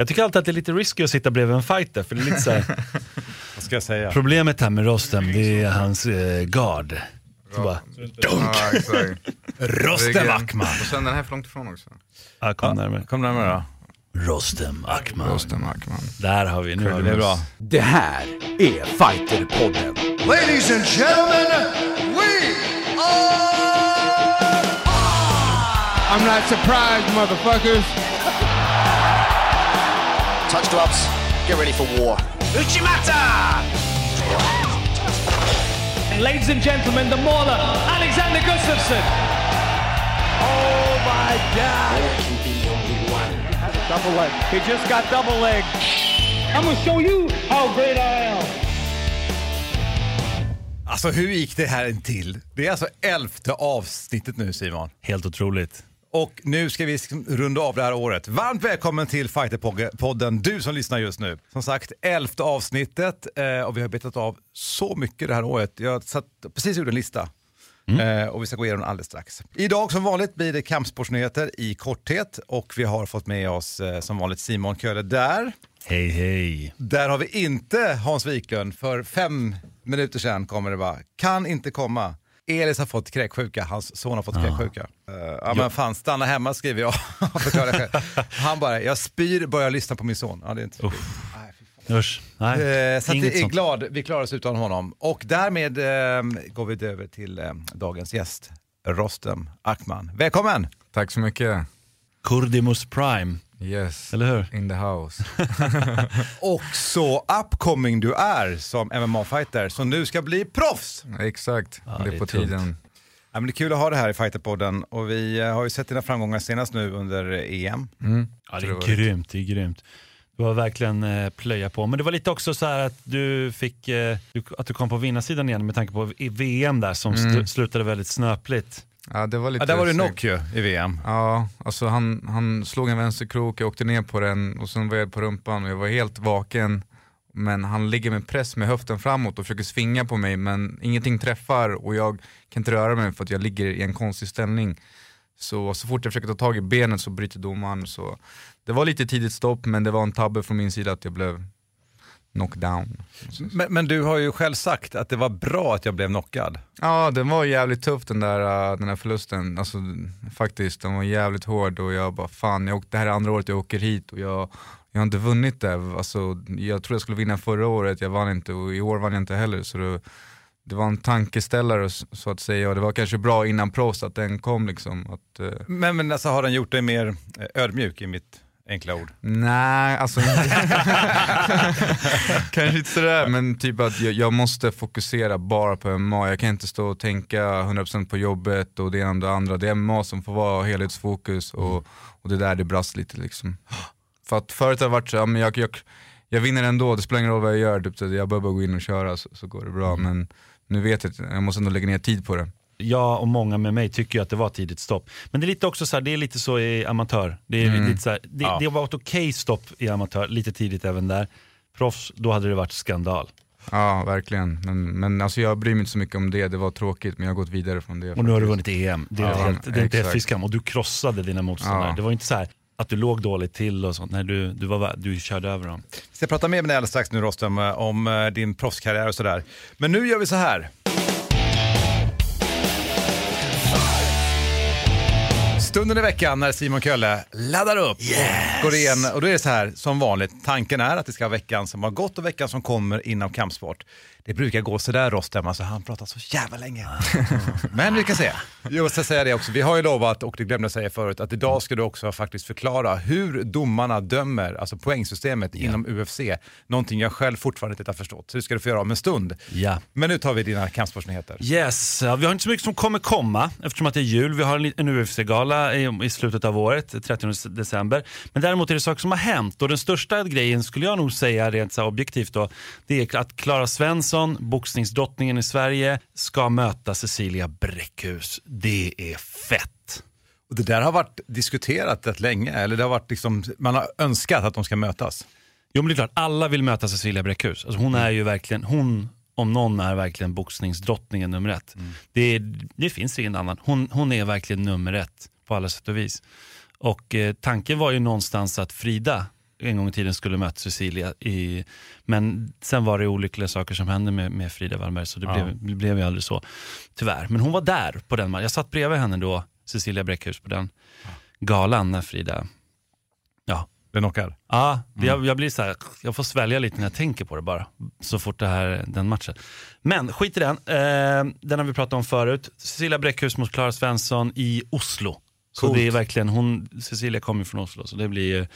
Jag tycker alltid att det är lite risky att sitta bredvid en fighter, för det är lite så här, Vad ska jag säga? problemet här med Rostem, det är hans eh, guard. Så bara, Ja, exakt. Rostem Akman! Och sen den här för långt ifrån också. Ja, kom närmare. Kom närmare då. Rostem Akman. Rostem Ackman. Där har vi, nu har Det vi är bra. Det här är Fighterpodden. Ladies and gentlemen, we are I'm not surprised, motherfuckers. Touch gloves, get ready for war. Ladies and gentlemen, the mauler, Alexander Gustafsson. Oh my God. Double leg. He just got double leg. I'm gonna show you how great I am. Alltså hur gick det här till? Det är alltså elfte avsnittet nu Simon. Helt otroligt. Och nu ska vi runda av det här året. Varmt välkommen till Fighterpodden, du som lyssnar just nu. Som sagt, elfte avsnittet eh, och vi har betat av så mycket det här året. Jag satt precis gjorde en lista eh, och vi ska gå igenom den alldeles strax. Idag som vanligt blir det kampsportsnyheter i korthet och vi har fått med oss eh, som vanligt Simon Köhler där. Hej hej. Där har vi inte Hans Wiklund. För fem minuter sedan kommer det bara, kan inte komma. Elis har fått kräksjuka, hans son har fått kräksjuka. Uh, ja men fan, stanna hemma skriver jag. Han bara, jag spyr, börjar lyssna på min son. Ja, det är inte kul. Usch. Nej, Eh, så att är sånt. glad, vi klarar oss utan honom. Och därmed eh, går vi över till eh, dagens gäst, Rostem Akman. Välkommen! Tack så mycket. Kurdimus Prime, Yes. eller hur? In the house. Och så upcoming du är som MMA-fighter, som nu ska bli proffs! Exakt. Ja, det det är är på tungt. tiden. Ja, men det är kul att ha det här i Fighterpodden och vi eh, har ju sett dina framgångar senast nu under EM. Mm. Ja, det är det var grymt, det är grymt. Du har verkligen eh, plöja på. Men det var lite också så här att du fick, eh, du, att du kom på vinnarsidan igen med tanke på i VM där som Mm. sl- slutade väldigt snöpligt. Ja, det var lite Ja, där var det knock ju i VM. Ja, alltså han, han slog en vänsterkrok, jag åkte ner på den och sen var jag på rumpan och jag var helt vaken. Men han ligger med press med höften framåt och försöker svinga på mig men ingenting träffar och jag kan inte röra mig för att jag ligger i en konstig ställning. Så, så fort jag försöker ta tag i benet så bryter domaren. Så det var lite tidigt stopp men det var en tabbe från min sida att jag blev knockdown. Men, men du har ju själv sagt att det var bra att jag blev knockad. Ja, den var jävligt tuff den där, uh, den där förlusten. Alltså, faktiskt, den var jävligt hård och jag bara fan, jag åkte, det här är andra året jag åker hit och jag, jag har inte vunnit det. Alltså, jag trodde jag skulle vinna förra året, jag vann inte och i år vann jag inte heller. Så det, det var en tankeställare så att säga och det var kanske bra innan proffs att den kom liksom. Att, eh, Men, men alltså har den gjort dig mer eh, ödmjuk i mitt enkla ord? Nej, alltså kanske inte sådär men typ att jag, jag måste fokusera bara på MMA. Jag kan inte stå och tänka 100% på jobbet och det ena och det andra. Det är MMA som får vara helhetsfokus och, och det är där det brast lite liksom. För att förut har det varit så, ja, men jag, jag, jag vinner ändå, det spelar ingen roll vad jag gör, typ, jag behöver bara gå in och köra så, så går det bra. Men nu vet jag att jag måste ändå lägga ner tid på det. Jag och många med mig tycker ju att det var tidigt stopp. Men det är lite också så här, det är lite så i amatör. Det, är lite så här, det, Ja. det var ett okej stopp i amatör, lite tidigt även där. Proffs, då hade det varit skandal. Ja, verkligen. Men, men alltså, jag bryr mig inte så mycket om det, det var tråkigt men jag har gått vidare från det. Och nu har du faktiskt. vunnit EM. Det är, Ja, helt, det är inte exakt. fy skam. Och du krossade dina motståndare. Ja. Det var inte så här att du låg dåligt till och sånt. Nej, du, du, var, du körde över dem. Vi ska prata mer med dig alldeles strax nu Rostem om eh, din proffskarriär och sådär. Men nu gör vi så här. Stunden i veckan när Simon Kölle laddar upp och går igen. Och då är det så här, som vanligt, tanken är att det ska vara veckan som har gått och veckan som kommer inom kampsport. Det brukar gå sådär Rostem, alltså han pratar så jävla länge. Men vi kan se. Jag måste säga det också, vi har ju lovat, och det glömde jag säga förut, att idag ska du också faktiskt förklara hur domarna dömer, alltså poängsystemet inom UFC. Någonting jag själv fortfarande inte har förstått. Så det ska du få göra om en stund. Ja. Men nu tar vi dina kampsportsnyheter. Yes, vi har inte så mycket som kommer komma eftersom att det är jul. Vi har en, UFC-gala i, i slutet av året, 30 december. Men däremot är det saker som har hänt och den största grejen skulle jag nog säga rent så objektivt då, det är att Klara Svensson, boxningsdrottningen i Sverige, ska möta Cecilia Bräckhus. Det är fett. Och det där har varit diskuterat rätt länge, eller det har varit liksom, man har önskat att de ska mötas. Jo men det är klart, alla vill möta Cecilia Bräckhus. Alltså, hon är ju verkligen, hon om någon är verkligen boxningsdrottningen nummer ett. Det, är, det finns ingen annan. Hon, hon är verkligen nummer ett på alla sätt och vis. Och eh, tanken var ju någonstans att Frida en gång i tiden skulle mött Cecilia. I, men sen var det olyckliga saker som hände med, med Frida Wallberg så det, Ja. blev, det blev ju aldrig så. Tyvärr. Men hon var där på den matchen. Jag satt bredvid henne då, Cecilia Bräckhus, på den galan när Frida Ja, Det knockar. Ja, jag, jag blir så här, jag får svälja lite när jag tänker på det bara. Så fort det här, den matchen. Men skit i den, eh, den har vi pratat om förut. Cecilia Bräckhus mot Klara Svensson i Oslo. Så Coolt. det är verkligen, hon, Cecilia kommer från Oslo så det blir ju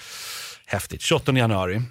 häftigt. 28 januari.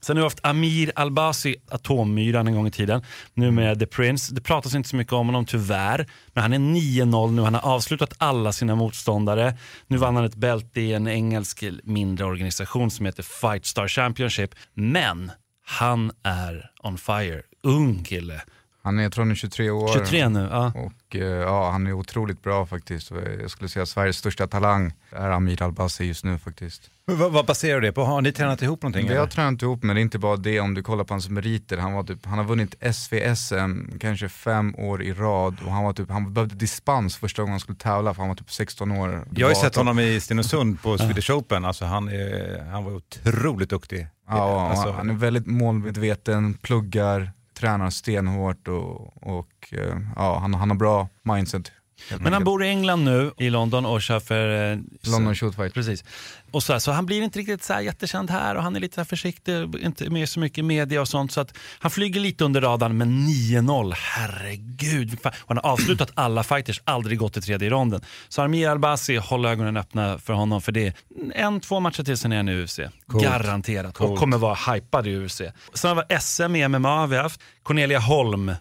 Sen har vi haft Amir Albasi, atommyran en gång i tiden. Nu med The Prince. Det pratas inte så mycket om honom tyvärr. Men han är 9-0 nu, han har avslutat alla sina motståndare. Nu vann han ett bälte i en engelsk mindre organisation som heter Fight Star Championship. Men han är on fire. Ung kille. Han är, jag tror han är 23 år. 23 nu. Ja. Och eh, ja, han är otroligt bra faktiskt. Jag skulle säga Sveriges största talang är Amir Albasi just nu faktiskt. Vad, vad baserar du det på? Har ni tränat ihop någonting? Vi har tränat ihop men det är inte bara det om du kollar på hans meriter. Han, var typ, han har vunnit SVSM kanske fem år i rad och han, var typ, han behövde dispens första gången han skulle tävla för han var typ 16 år. Jag har ju sett honom i Stenungsund på Swedish Open. Alltså han, är, han var otroligt duktig. Ja, alltså, han är väldigt målmedveten, pluggar, tränar stenhårt och, och eh, ja, han, han har bra mindset. Men han bor i England nu, i London och kör för... eh, London Shoot Fight. Precis. Och så, här, så han blir inte riktigt så här jättekänd här och han är lite försiktig, inte med så mycket media och sånt. Så att han flyger lite under radarn, men 9-0, herregud. Och han har avslutat alla fighters, aldrig gått till tredje ronden. Så Amir Albasi, håll ögonen öppna för honom för det en, två matcher till sen är han i UFC. Garanterat. Och Coolt. kommer vara hypad i UFC. Sen har vi SM i MMA vi haft. Cornelia Holm,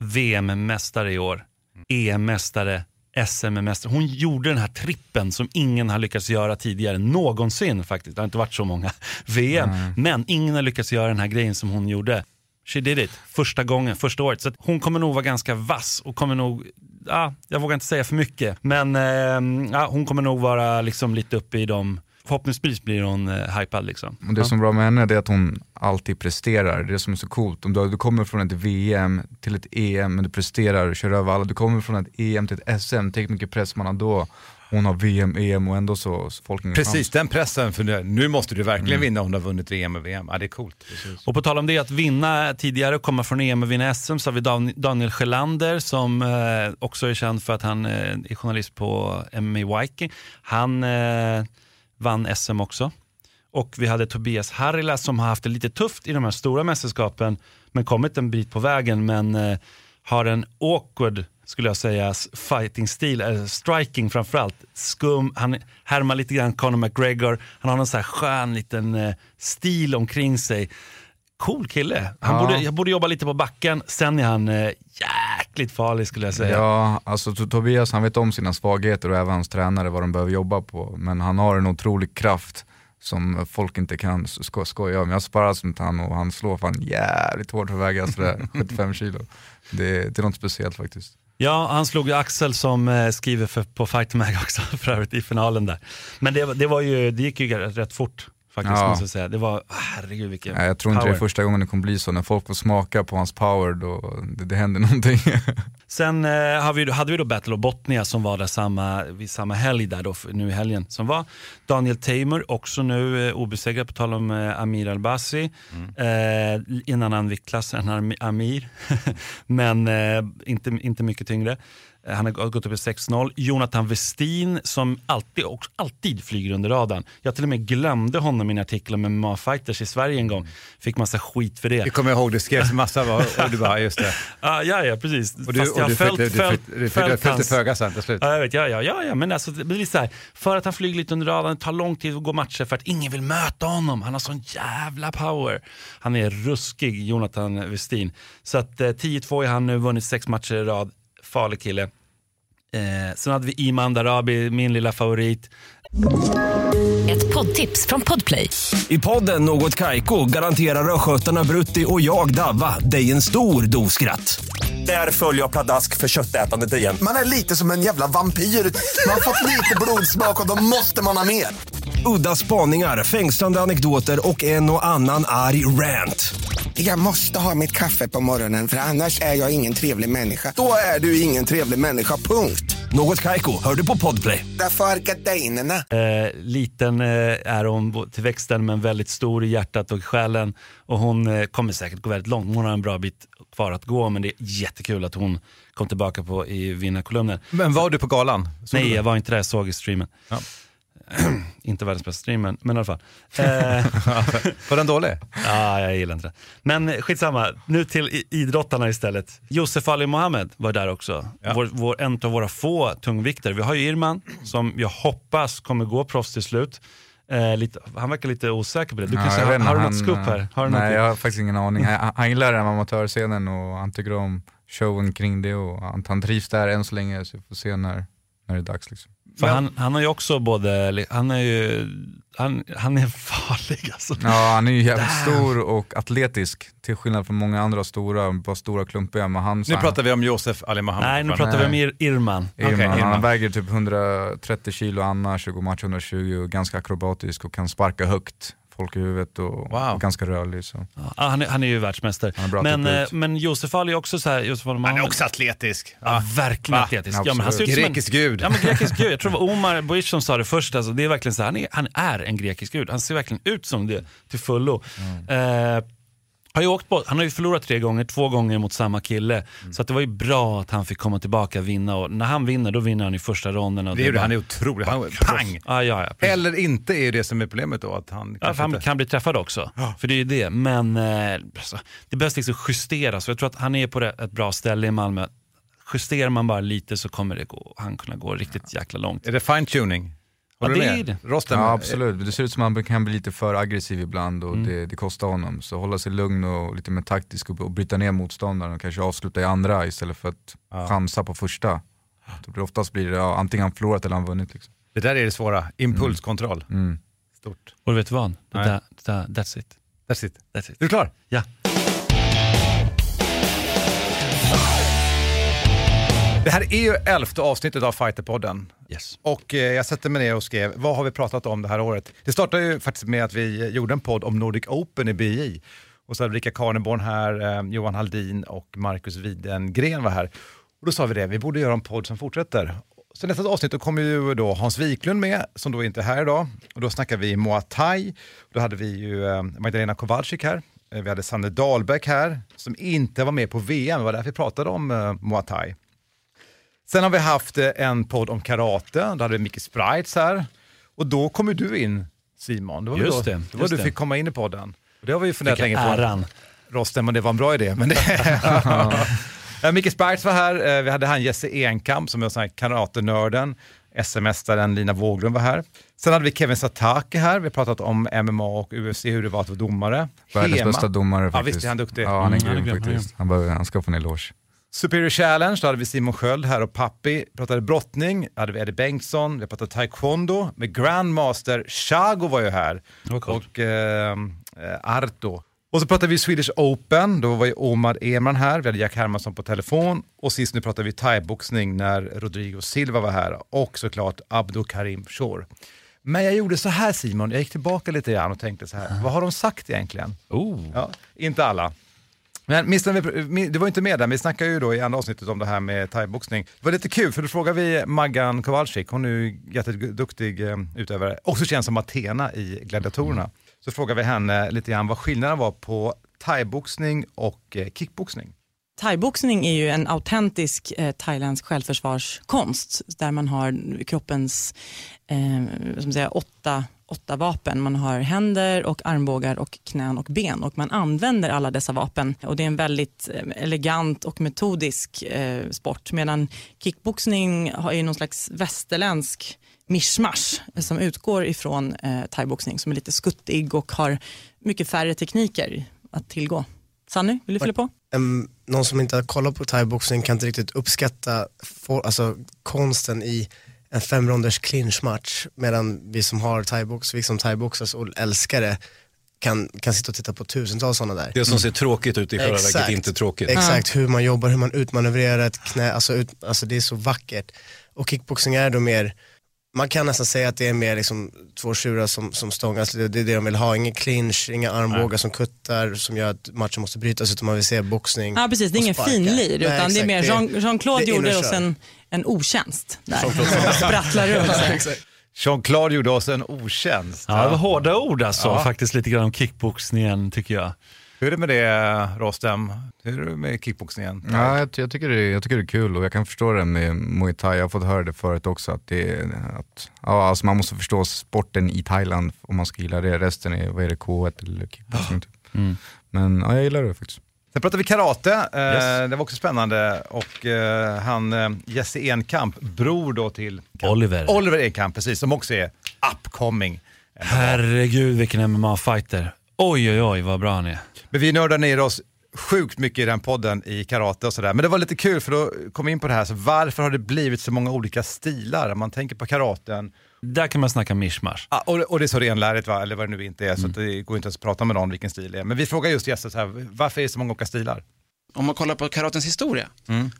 VM-mästare i år. EM-mästare, SM-mästare. Hon gjorde den här trippen som ingen har lyckats göra tidigare, någonsin faktiskt. Det har inte varit så många VM, men ingen har lyckats göra den här grejen som hon gjorde. She did it, första gången, första året. Så hon kommer nog vara ganska vass och kommer nog, ja, jag vågar inte säga för mycket, men eh, ja, hon kommer nog vara liksom lite uppe i de, förhoppningsvis blir hon eh, hypad liksom. Och det som är bra med henne är att hon alltid presterar, det är som är så coolt. Om du, du kommer från ett VM till ett EM, men du presterar och kör över alla. Du kommer från ett EM till ett SM, tänk mycket press man har då. Hon har VM, EM och ändå så, så folk Precis, chans. den pressen. För nu, nu måste du verkligen Mm. vinna om du har vunnit VM och VM. Ja, det är coolt. Och på tal om det, att vinna tidigare och komma från EM och vinna SM så har vi Dan- Daniel Sjölander som eh, också är känd för att han eh, är journalist på MMA Viking. Han eh, vann SM också. Och vi hade Tobias Harila som har haft det lite tufft i de här stora mästerskapen men kommit en bit på vägen men eh, har en awkward skulle jag säga, fighting-stil, eller eh, striking framförallt. Skum, han härmar lite grann Conor McGregor, han har någon så här skön liten eh, stil omkring sig. Cool kille. Han Ja. borde, jag borde jobba lite på backen, sen är han eh, jäkligt farlig skulle jag säga. Ja, alltså To- Tobias han vet om sina svagheter och även hans tränare vad de behöver jobba på. Men han har en otrolig kraft som folk inte kan sko skoja om. Jag sparras mot han och han slår fan jävligt hårt för att väga sådär 75 kilo. Det, det är något speciellt faktiskt. Ja, han slog ju Axel som eh, skriver för, på Fight Mag också för övrigt i finalen där. Men det, det, var ju, det gick ju rätt fort faktiskt Ja. måste jag säga. Det var, herregud vilken Nej, jag tror inte det är power. första gången det kommer bli så. När folk får smaka på hans power då det, det händer någonting. Sen eh, vi, hade vi då Battle of Botnia som var där samma, vid samma helg där då, nu i helgen som var. Daniel Tamer, också nu eh, obesegrad på tal om eh, Amir Albasi. Eh, I en annan viktklass än Am- Amir, men eh, inte, inte mycket tyngre. Eh, Han har gått upp i 6-0. Jonathan Westin som alltid, också, alltid flyger under radarn. Jag till och med glömde honom i en artikel om MMA-fighters i Sverige en gång. Fick massa skit för det. Jag kommer ihåg, det skrevs massa och du bara, just det. Ah, ja, ja, precis. Och du, Fast jag har följt, följt, föga sen till slut. Ja, jag vet, ja, ja, ja, ja. men alltså, det blir så här, för att han flyger lite under radarn, det tar lång tid att gå matcher för att ingen vill möta honom. Han har sån jävla power. Han är ruskig, Jonathan Westin. Så att eh, 10-2 är han nu, vunnit sex matcher i rad. Farlig kille. Eh, sen hade vi Iman Darabi, min lilla favorit. Ett poddtips från Podplay. I podden Något Kaiko garanterar östgötarna Brutti och jag, Davva, dig en stor dos skratt. Där följer jag pladask för köttätandet igen. Man är lite som en jävla vampyr. Man har fått lite blodsmak och då måste man ha mer. Udda spaningar, fängslande anekdoter och en och annan arg rant. Jag måste ha mitt kaffe på morgonen för annars är jag ingen trevlig människa. Då är du ingen trevlig människa, punkt. Något Kaiko, hör du på Podplay. Därför är gardinerna. Eh, liten eh, är hon till växten men väldigt stor i hjärtat och själen. Och hon eh, kommer säkert gå väldigt långt. Hon har en bra bit kvar att gå men det är jättekul att hon kom tillbaka på i vinnarkolumnen. Men var du på galan? Såg Nej, jag var inte där, jag såg i streamen. Ja. inte världens bästa streamen, men i alla fall. Eh, Var den dålig? Ja, jag gillar inte det. Men skitsamma, nu till idrottarna istället. Josef Ali Mohammed var där också. Ja. Vår, vår, en av våra få tungviktare. Vi har ju Irman som jag hoppas kommer gå proffs till slut. Eh, lite, han verkar lite osäker på det. Du Ja, kanske, har, har du något scoop här? Har nej, något? jag har faktiskt ingen aning. Han, han gillar den amatörscenen och han tycker om showen kring det och han, han trivs där än så länge så vi får se när, när det är dags. Liksom. För han, han har ju också både, han är ju, han, han är farlig alltså. Ja, han är ju jävligt stor och atletisk till skillnad från många andra stora, bara stora klumpiga. Men han, Nu pratar vi om Josef Ali Mohammed. Nej, nu pratar vi om Ir, Irman. Irman, Han Irman. väger typ 130 kilo annars och går match 120 och ganska akrobatisk och kan sparka högt folk i huvudet och, Wow. ganska rörlig. Så. Ja, han, är, han är ju världsmästare. Han är bra Men, eh, men Josef Ali är också så här, Josef Ali Han är också atletisk. Ja, verkligen Va? atletisk. Ja, men han ser ut som en, Grekisk gud. Ja, men grekisk gud. Jag tror det var Omar Boish som sa det först. Alltså, det är verkligen så här, han, är, han är en grekisk gud. Han ser verkligen ut som det till fullo. Eh, har ju åkt på, han har ju förlorat tre gånger, två gånger mot samma kille. Så att det var ju bra att han fick komma tillbaka och vinna. Och när han vinner, då vinner han i första ronden. Och Det är det, han är otrolig. Han, pang! Ja, ja, ja. Eller inte är det som är problemet då. Att han Ja, han inte... kan bli träffad också. För det är ju det. Men eh, alltså, det behövs liksom justeras. Jag tror att han är på ett bra ställe i Malmö. Justerar man bara lite så kommer det gå, han kunna gå riktigt jäkla långt. Är det fine tuning? Ja, Håller du det med? är det. Rosten? Ja absolut, det ser ut som att han kan bli lite för aggressiv ibland Mm. och det, det kostar honom. Så hålla sig lugn och lite mer taktisk och, och bryta ner motståndaren och kanske avsluta i andra istället för att chansa på första. Det oftast blir det ja, antingen han förlorat eller han vunnit. Liksom. Det där är det svåra. Impulskontroll. Mm. Stort. Och du vet vad? Det Nej. där, det där, that's it. That's it. That's it. Är du klar? Ja. Det här är ju elfte avsnittet av Fighterpodden. Yes. Och eh, jag sätter mig ner och skrev, vad har vi pratat om det här året? Det startade ju faktiskt med att vi gjorde en podd om Nordic Open i BI. Och så hade Rika Karneborn här, eh, Johan Haldin och Marcus Widengren var här. Och då sa vi det, vi borde göra en podd som fortsätter. Så nästa avsnitt då kommer ju då Hans Wiklund med, som då inte är här idag. Och då snackar vi Muay Thai. Då hade vi ju eh, Magdalena Kowalczyk här. Eh, Vi hade Sanne Dahlbäck här, som inte var med på VM. Det var därför vi pratade om eh, Muay Thai. Sen har vi haft eh, en podd om karate, då hade vi Micke Sprites här. Och då kommer du in Simon, det var Just då, det, just du det. fick komma in i podden. Och det har vi ju funderat länge på. äran. Rosten, men det var en bra idé. Men det... Ja, Micke Sprites var här, Eh, vi hade han Jesse Enkamp som är sån här karatenörden. SM-mästaren Lina Wåglund var här. Sen hade vi Kevin Satake här, vi har pratat om MMA och UFC, hur det var att vara domare. Världens bästa domare Ja, faktiskt. visst är han duktig. Ja han är Mm, grym är faktiskt. Han, han ska få en eloge. Superior Challenge, då hade vi Simon Sköld här och Pappi. Pratade brottning, då hade vi Eddie Bengtsson, vi pratade taekwondo med Grandmaster Chago var ju här. coolt. Och eh, eh, Arto. Och så pratade vi Swedish Open, då var ju Omar Eman här, vi hade Jack Hermansson på telefon. Och sist nu pratade vi thaiboxning när Rodrigo Silva var här. Och såklart Abdo Karim Shore. Men jag gjorde så här Simon, jag gick tillbaka lite grann och tänkte så här, vad har de sagt egentligen? Oh. Ja, inte alla. Men Mr. Du var inte med där, vi snackade ju då i andra avsnittet om det här med thaiboxning. Det var lite kul, för då frågade vi Maggan Kowalczyk, hon är ju jätteduktig eh, utövare, också känd som Athena i Gladiatorerna. Så frågade vi henne lite grann vad skillnaden var på thaiboxning och eh, kickboxning. Thaiboxning är ju en autentisk eh, thailändsk självförsvarskonst där man har kroppens eh, säga, åtta, åtta vapen. Man har händer, och armbågar, och knän och ben och man använder alla dessa vapen. Och Det är en väldigt eh, elegant och metodisk eh, sport medan kickboxning har ju någon slags västerländsk mischmasch som utgår ifrån eh, thaiboxning som är lite skuttig och har mycket färre tekniker att tillgå. Sanny, vill du fylla på? Um, någon som inte har kollat på thaiboxning kan inte riktigt uppskatta for, alltså, konsten i en femronders clinchmatch medan vi som har thaibox, vi som thaiboxas och älskar det kan, kan sitta och titta på tusentals sådana där. Det som ser tråkigt ut i själva verket Exakt. är inte tråkigt. Exakt, hur man jobbar, hur man utmanövrerar ett knä, alltså, ut, alltså det är så vackert. Och kickboxing är då mer, man kan nästan säga att det är mer liksom två tjurar som, som stångas, det, det är det de vill ha, ingen clinch, inga armbågar som kuttar som gör att matchen måste brytas utan man vill se boxning Ja precis, det är ingen finlir Nej, utan det är exakt, mer Jean- Jean-Claude och gjorde oss en, en otjänst där. Som sprattlar runt sig. Jean-Claude gjorde oss en otjänst. Ja, det var hårda ord alltså, Ja. faktiskt lite grann om kickboxningen tycker jag. Hur är det med det Rostem? Hur är det med kickboxningen? Ja, jag, jag, tycker det, är- jag tycker det är kul och jag kan förstå det med muay thai. Jag har fått höra det förut också att, det, att ja, alltså man måste förstå sporten i Thailand om man ska gilla det. Resten är, vad är det, K1 eller kickboxing typ. Mm. Men ja, jag gillar det faktiskt. Sen pratar vi karate, eh, Yes. det var också spännande. Och eh, han, eh, Jesse Enkamp, bror då till Oliver. Oliver Enkamp, precis, som också är upcoming. Herregud vilken MMA-fighter. Oj oj oj vad bra han är. Men vi nördar ner oss sjukt mycket i den podden i karate och sådär. Men det var lite kul för då kom vi in på det här, så varför har det blivit så många olika stilar? Om man tänker på karaten, Där kan man snacka mishmash. ah, och, och det är så renlärigt va, eller vad det nu inte är, så Mm. att det går inte ens att prata med någon vilken stil det är. Men vi frågar just så här, varför är det så många olika stilar? Om man kollar på karatens historia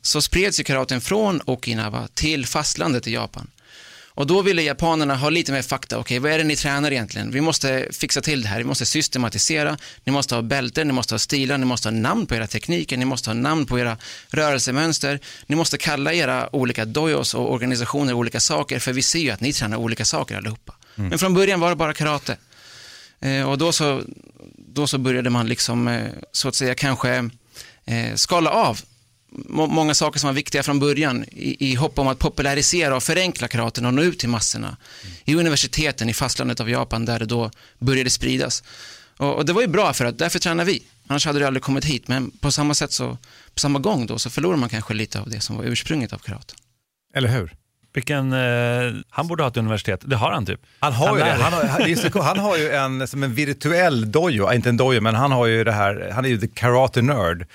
så spreds ju karaten från Okinawa till fastlandet i Japan. Och då ville japanerna ha lite mer fakta. Okej, vad är det ni tränar egentligen? Vi måste fixa till det här. Vi måste systematisera. Ni måste ha bälten, ni måste ha stilar, ni måste ha namn på era tekniker, ni måste ha namn på era rörelsemönster. Ni måste kalla era olika dojos och organisationer olika saker, för vi ser ju att ni tränar olika saker allihopa. Men från början var det bara karate. Eh, och då så, då så började man liksom, eh, så att säga, kanske eh, skala av må- många saker som var viktiga från början i, i hopp om att popularisera och förenkla karaten och nå ut till massorna. I universiteten i fastlandet av Japan där det då började spridas. Och, och det var ju bra för att därför tränar vi. Annars hade det aldrig kommit hit. Men på samma sätt så, på samma gång då så förlorar man kanske lite av det som var ursprunget av karaten. Eller hur? Vilken, eh, han borde ha ett universitet, det har han typ. Han har ju lär det. Han har, det han har ju en, som en virtuell dojo, inte en dojo, men han har ju det här, han är ju the karate nerd.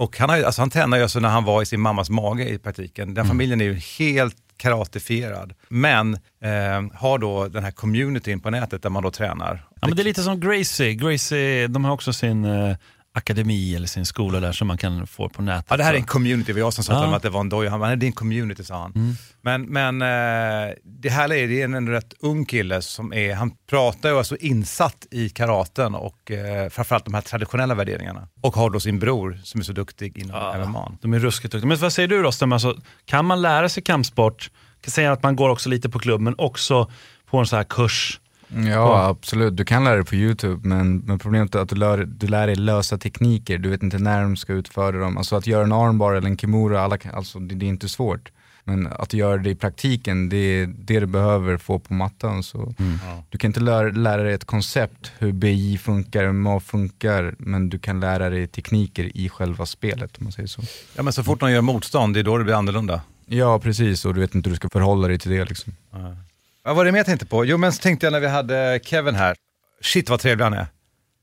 Och han, har, ju- alltså han tränade ju alltså när han var i sin mammas mage i praktiken. Den familjen är ju helt karatifierad. Men eh, har då den här communityn på nätet där man då tränar. Ja, men det är lite som Gracie, Gracie de har också sin eh, akademi eller sin skola där som man kan få på nätet. Ja, det här är en community, var jag som sa Ja. att det var en dojo. Han bara, "Nej, det är en community sa han. Men, men eh, det här är, det är en, rätt ung kille som är, han pratar ju alltså insatt i karaten och eh, framförallt de här traditionella värderingarna. Och har då sin bror som är så duktig inom MMA. De är ruskigt duktiga. Men vad säger du Rostem, alltså, kan man lära sig kampsport, kan säga att man går också lite på klubb, men också på en sån här kurs? Ja absolut, du kan lära dig på YouTube men, men problemet är att du lär, du lär dig lösa tekniker, du vet inte när de ska utföra dem. Alltså att göra en armbar eller en kimura, alla, alltså, det, det är inte svårt. Men att göra det i praktiken, det är det du behöver få på mattan. Så Du kan inte lära, lära dig ett koncept, hur BI funkar, MMA funkar, men du kan lära dig tekniker i själva spelet om man säger så. Ja men så fort någon gör motstånd, det är då det blir annorlunda. Ja precis, och du vet inte hur du ska förhålla dig till det liksom. Vad var det mer jag tänkte på? Jo men så tänkte jag när vi hade Kevin här, shit vad trevlig han är.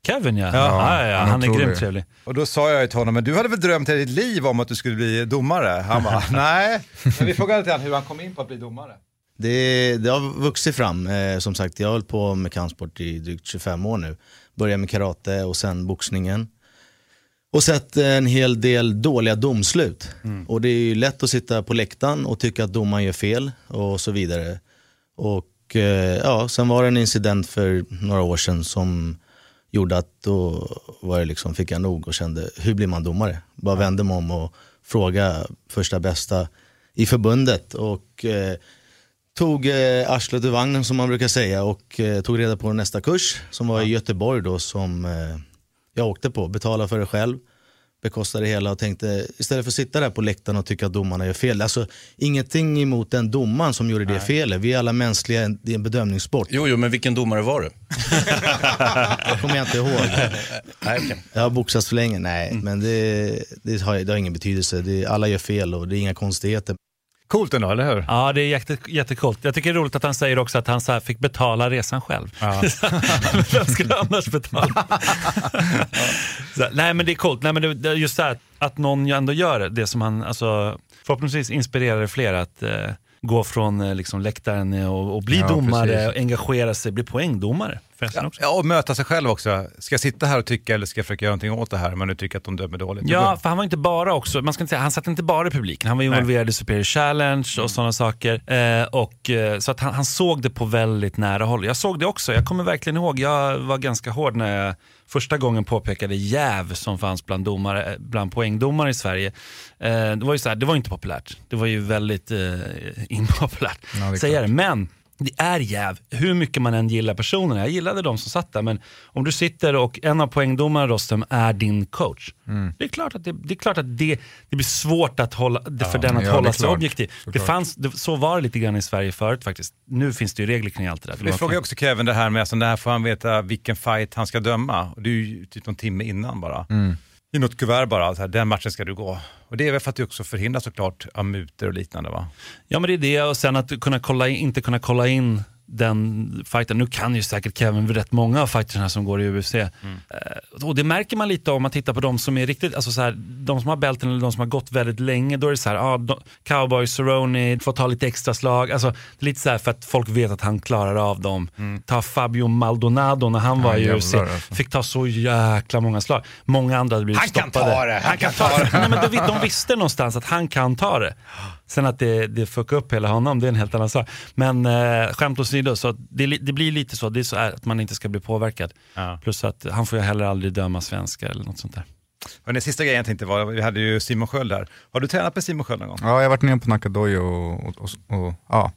Kevin ja, Ja, ja, ja, han han är grymt trevlig. Och då sa jag till honom, men du hade väl drömt hela ditt liv om att du skulle bli domare? Han bara, nej. Men vi frågade lite grann hur han kom in på att bli domare. Det, det har vuxit fram. Eh, som sagt, jag har hållit på med kampsport i drygt 25 år nu. Började med karate och sen boxningen. Och sett en hel del dåliga domslut. Och det är ju lätt att sitta på läktaren och tycka att domaren gör fel och så vidare. Och eh, ja, sen var det en incident för några år sedan som gjorde att då var det liksom, fick jag nog och kände, hur blir man domare? Bara vände mig om och frågade första bästa i förbundet. Och eh, tog eh, arslet ur vagnen som man brukar säga och eh, tog reda på nästa kurs som var i Göteborg då som eh, jag åkte på, betalade för det själv, bekostade det hela och tänkte istället för att sitta där på läktaren och tycka att domarna gör fel, alltså ingenting emot den domaren som gjorde det felet, vi är alla mänskliga, det är en bedömningssport. Jo, jo, men vilken domare var du? Det kommer jag inte ihåg. Nej, okej. Jag har boxats för länge, nej, men det, det, har, det har ingen betydelse, det, alla gör fel och det är inga konstigheter. Coolt ändå, eller hur? Ja, det är jätte, jättecoolt. Jag tycker det är roligt att han säger också att han så fick betala resan själv. Ja. Vem skulle annars betala? så, nej men det är coolt. Nej, men det, det just det här att någon ändå gör det som han, alltså, förhoppningsvis inspirerar fler att eh, gå från eh, liksom, läktaren och, och bli Ja, domare, och engagera sig, bli poängdomare. Förresten också. Ja, och möta sig själv också. Ska jag sitta här och tycka eller ska jag försöka göra någonting åt det här om man nu tycker att de dömer dåligt? Ja, för han var inte bara också, man ska inte säga, han satt inte bara i publiken. Han var involverad i Superior Challenge och sådana saker. Eh, och, eh, så att han, han såg det på väldigt nära håll. Jag såg det också, jag kommer verkligen ihåg, jag var ganska hård när jag första gången påpekade jäv som fanns bland, domare, bland poängdomare i Sverige. Eh, det, var ju så här, det var inte populärt. Det var ju väldigt eh, impopulärt, Ja, det det. Men det är jäv, hur mycket man än gillar personerna. Jag gillade de som satt där, men om du sitter och en av poängdomarna Rostem är din coach. Mm. Det är klart att det, det, är klart att det, det blir svårt att hålla, det, för Ja, den att ja, hålla sig klart. objektiv. Det fanns, det, så var det lite grann i Sverige förut faktiskt. Nu finns det ju regler kring allt det där. Det frågar ju också Kevin det här med, alltså, när får han veta vilken fight han ska döma? Och det är ju typ någon timme innan bara. Mm. I något kuvert bara, så här, den matchen ska du gå. Och det är väl för att du också förhindrar såklart av mutor och liknande va? Ja men det är det och sen att kunna kolla in, inte kunna kolla in den fighten. Nu kan ju säkert Kevin rätt många av fighterna som går i UFC. Eh, och det märker man lite om man tittar på de som är riktigt, alltså så här, de som har bälten eller de som har gått väldigt länge. Då är det så här, ah, de, cowboy, Cerrone, får ta lite extra slag. Alltså, det är lite så här för att folk vet att han klarar av dem. Ta Fabio Maldonado när han var Ja, i UFC. alltså. Fick ta så jäkla många slag. Många andra hade blivit Han kan stoppade. ta det, Han kan ta det. Nej, men de, de visste någonstans att han kan ta det. Sen att det, det fuckar upp hela honom, det är en helt annan sak. Men eh, skämt åsido, så att det, det blir lite så, det är så här att man inte ska bli påverkad. Ja. Plus att han får ju heller aldrig döma svenskar eller något sånt där. Och den sista grejen jag tänkte var, vi hade ju Simon Sköld där. Har du tränat med Simon Sköld någon gång? Ja, jag har varit nere på Nakadojo och, och, och, och, ja,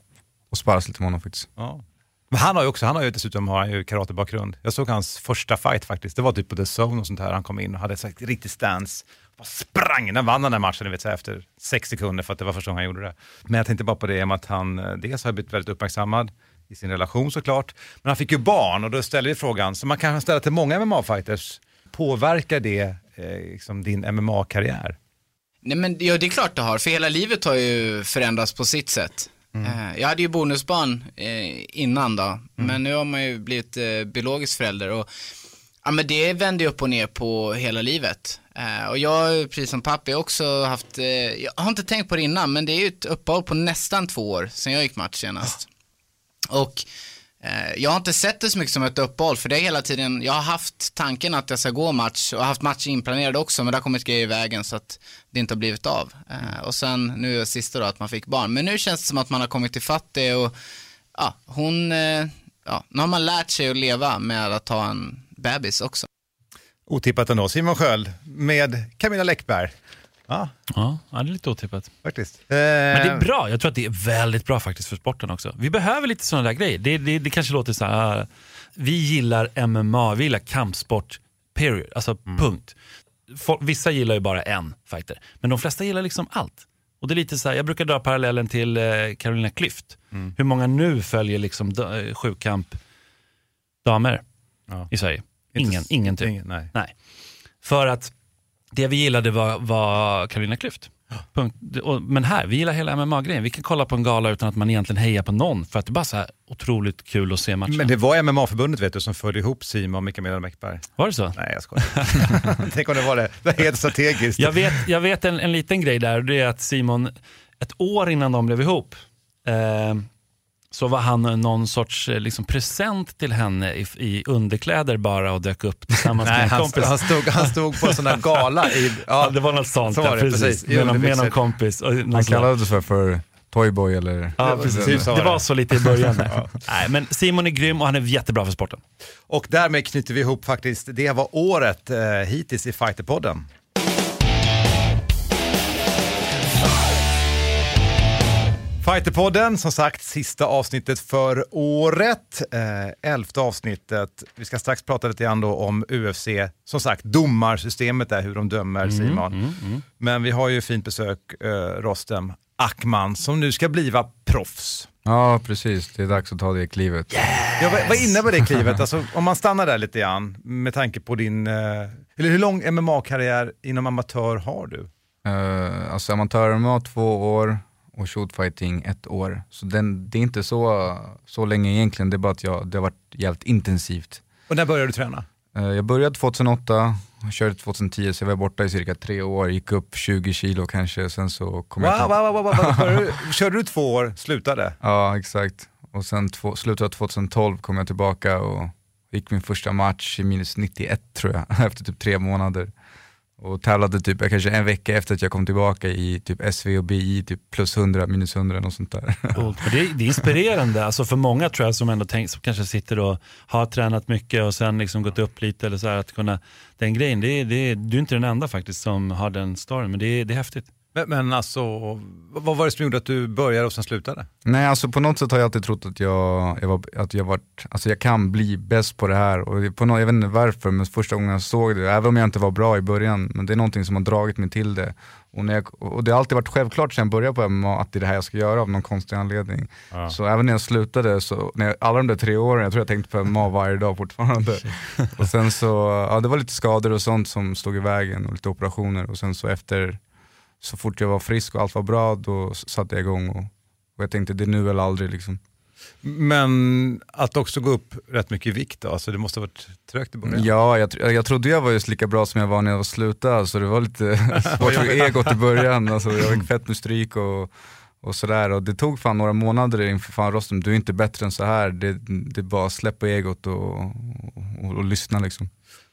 och sparrat lite med honom faktiskt. Ja. Men han har ju också, han har ju dessutom har han ju karatebakgrund. Jag såg hans första fight faktiskt, det var typ på The Zone och sånt här. Han kom in och hade ett riktigt stance. Bara sprang, den vann den här matchen ni vet, så här, efter sex sekunder för att det var första gången han gjorde det. Men jag tänkte bara på det med att han eh, dels har blivit väldigt uppmärksammad i sin relation såklart. Men han fick ju barn och då ställer vi frågan, som man kan ställa till många MMA-fighters, påverkar det eh, liksom din MMA-karriär? Nej men ja, det är klart det har, för hela livet har ju förändrats på sitt sätt. Eh, Jag hade ju bonusbarn eh, innan då, men nu har man ju blivit biologisk förälder och ja, men det vänder ju upp och ner på hela livet. Eh, och jag, precis som pappa, har också haft, eh, jag har inte tänkt på det innan, men det är ju ett uppehåll på nästan två år sedan jag gick match senast. Och eh, jag har inte sett det så mycket som ett uppehåll, för det är hela tiden, jag har haft tanken att jag ska gå match och haft match inplanerad också, men det har kommit grejer i vägen så att det inte har blivit av. Och sen nu är det sista då att man fick barn, men nu känns det som att man har kommit till fatt det och ja, hon, ja, nu har man lärt sig att leva med att ha en bebis också. Otippat ändå, Simon Sköld med Camilla Läckberg. Ja, Ja, det är lite otippat. faktiskt. Men det Eh, är bra, jag tror att det är väldigt bra faktiskt för sporten också. Vi behöver lite sådana där grejer. Det, det, det kanske låter så här, ah, vi gillar MMA, vi gillar kampsport, period. Alltså punkt. Folk, vissa gillar ju bara en fighter, men de flesta gillar liksom allt. Och det är lite så här, jag brukar dra parallellen till eh, Carolina Klüft. Hur många nu följer liksom eh, sjukamp damer Ja. i Sverige? Inte Ingen, s- ingen typ. ingen, nej. Nej. För att det vi gillade var, var Carolina Klüft. Och- Men här, vi gillar hela MMA-grejen. Vi kan kolla på en gala utan att man egentligen hejar på någon för att det är bara så här otroligt kul att se matchen. Men det var MMA-förbundet vet du som förde ihop Simon och Camilla Läckberg. Var det så? Nej, jag skojar. Tänk om det var det. Det var helt strategiskt. Jag vet, jag vet en, en liten grej där och det är att Simon, ett år innan de blev ihop, eh, så var han någon sorts eh, liksom, present till henne i, i underkläder bara och dök upp tillsammans Nej, med en han, kompis. han, stod, han stod på en sån där gala i... Ja, det var något sånt, så ja, var det, precis. precis. Med, någon, med någon kompis. Och någon Han kallades för, för Toyboy eller... Ja, Det- precis. typ det var så lite i början. där. Nej, men Simon är grym och han är jättebra för sporten. Och därmed knyter vi ihop faktiskt, det var året eh, hittills i Fighterpodden. Fighterpodden, som sagt, sista avsnittet för året. Eh, elfte avsnittet. Vi ska strax prata lite grann då om UFC. Som sagt, domarsystemet där, hur de dömer Simon. Men vi har ju fint besök, eh, Rostem Ackman, som nu ska bliva proffs. Ja, precis. Det är dags att ta det klivet. Ja, vad, vad innebär det klivet? Alltså, om man stannar där lite grann med tanke på din, eh, eller hur lång MMA-karriär inom amatör har du? Uh, alltså amatör-MMA två år och shootfighting ett år. Så den, det är inte så, så länge egentligen, det är bara att jag, det har varit jävligt intensivt. Och när började du träna? Eh, jag började 2008, och körde 2010 så jag var borta i cirka tre år, gick upp 20 kilo kanske, sen så kom jag Wow, ikapp. wow, wow, wow, wow. Körde du två år, slutade? Ja exakt, och sen två, slutet av 2012 kom jag tillbaka och Gick min första match i minus 91 tror jag, efter typ tre månader. Och tävlade typ kanske en vecka efter att jag kom tillbaka i typ SV och BI, typ plus 100, minus 100 och sånt där. Cool. Det, är, det är inspirerande alltså för många tror jag som ändå tänk, som kanske sitter och har tränat mycket och sen liksom gått upp lite eller så här, att kunna, den grejen, det det du är inte den enda faktiskt som har den storyn men det det är häftigt. Men, men alltså, vad var det som gjorde att du började och sen slutade? Nej, alltså på något sätt har jag alltid trott att jag, jag, var, att jag, varit, alltså jag kan bli bäst på det här. Och på något, jag vet inte varför, men första gången jag såg det, även om jag inte var bra i början, men det är någonting som har dragit mig till det. Och, när jag, och det har alltid varit självklart sen jag började på MMA att det är det här jag ska göra av någon konstig anledning. Ja. Så även när jag slutade, så, när jag, alla de där tre åren, jag tror jag tänkte på MMA varje dag fortfarande. och sen så, ja det var lite skador och sånt som stod i vägen och lite operationer och sen så efter så fort jag var frisk och allt var bra, då satte jag igång och, och jag tänkte det är nu eller aldrig. Liksom. Men att också gå upp rätt mycket i vikt då, alltså det måste ha varit trögt i början? Ja, jag, tr- jag trodde jag var just lika bra som jag var när jag var slutade, så det var lite svårt för egot i början. Alltså, jag fick fett med stryk och, och sådär. Och det tog fan några månader inför fan rosten, du är inte bättre än så här. Det, det är bara släpp på egot och, och, och, och lyssna liksom.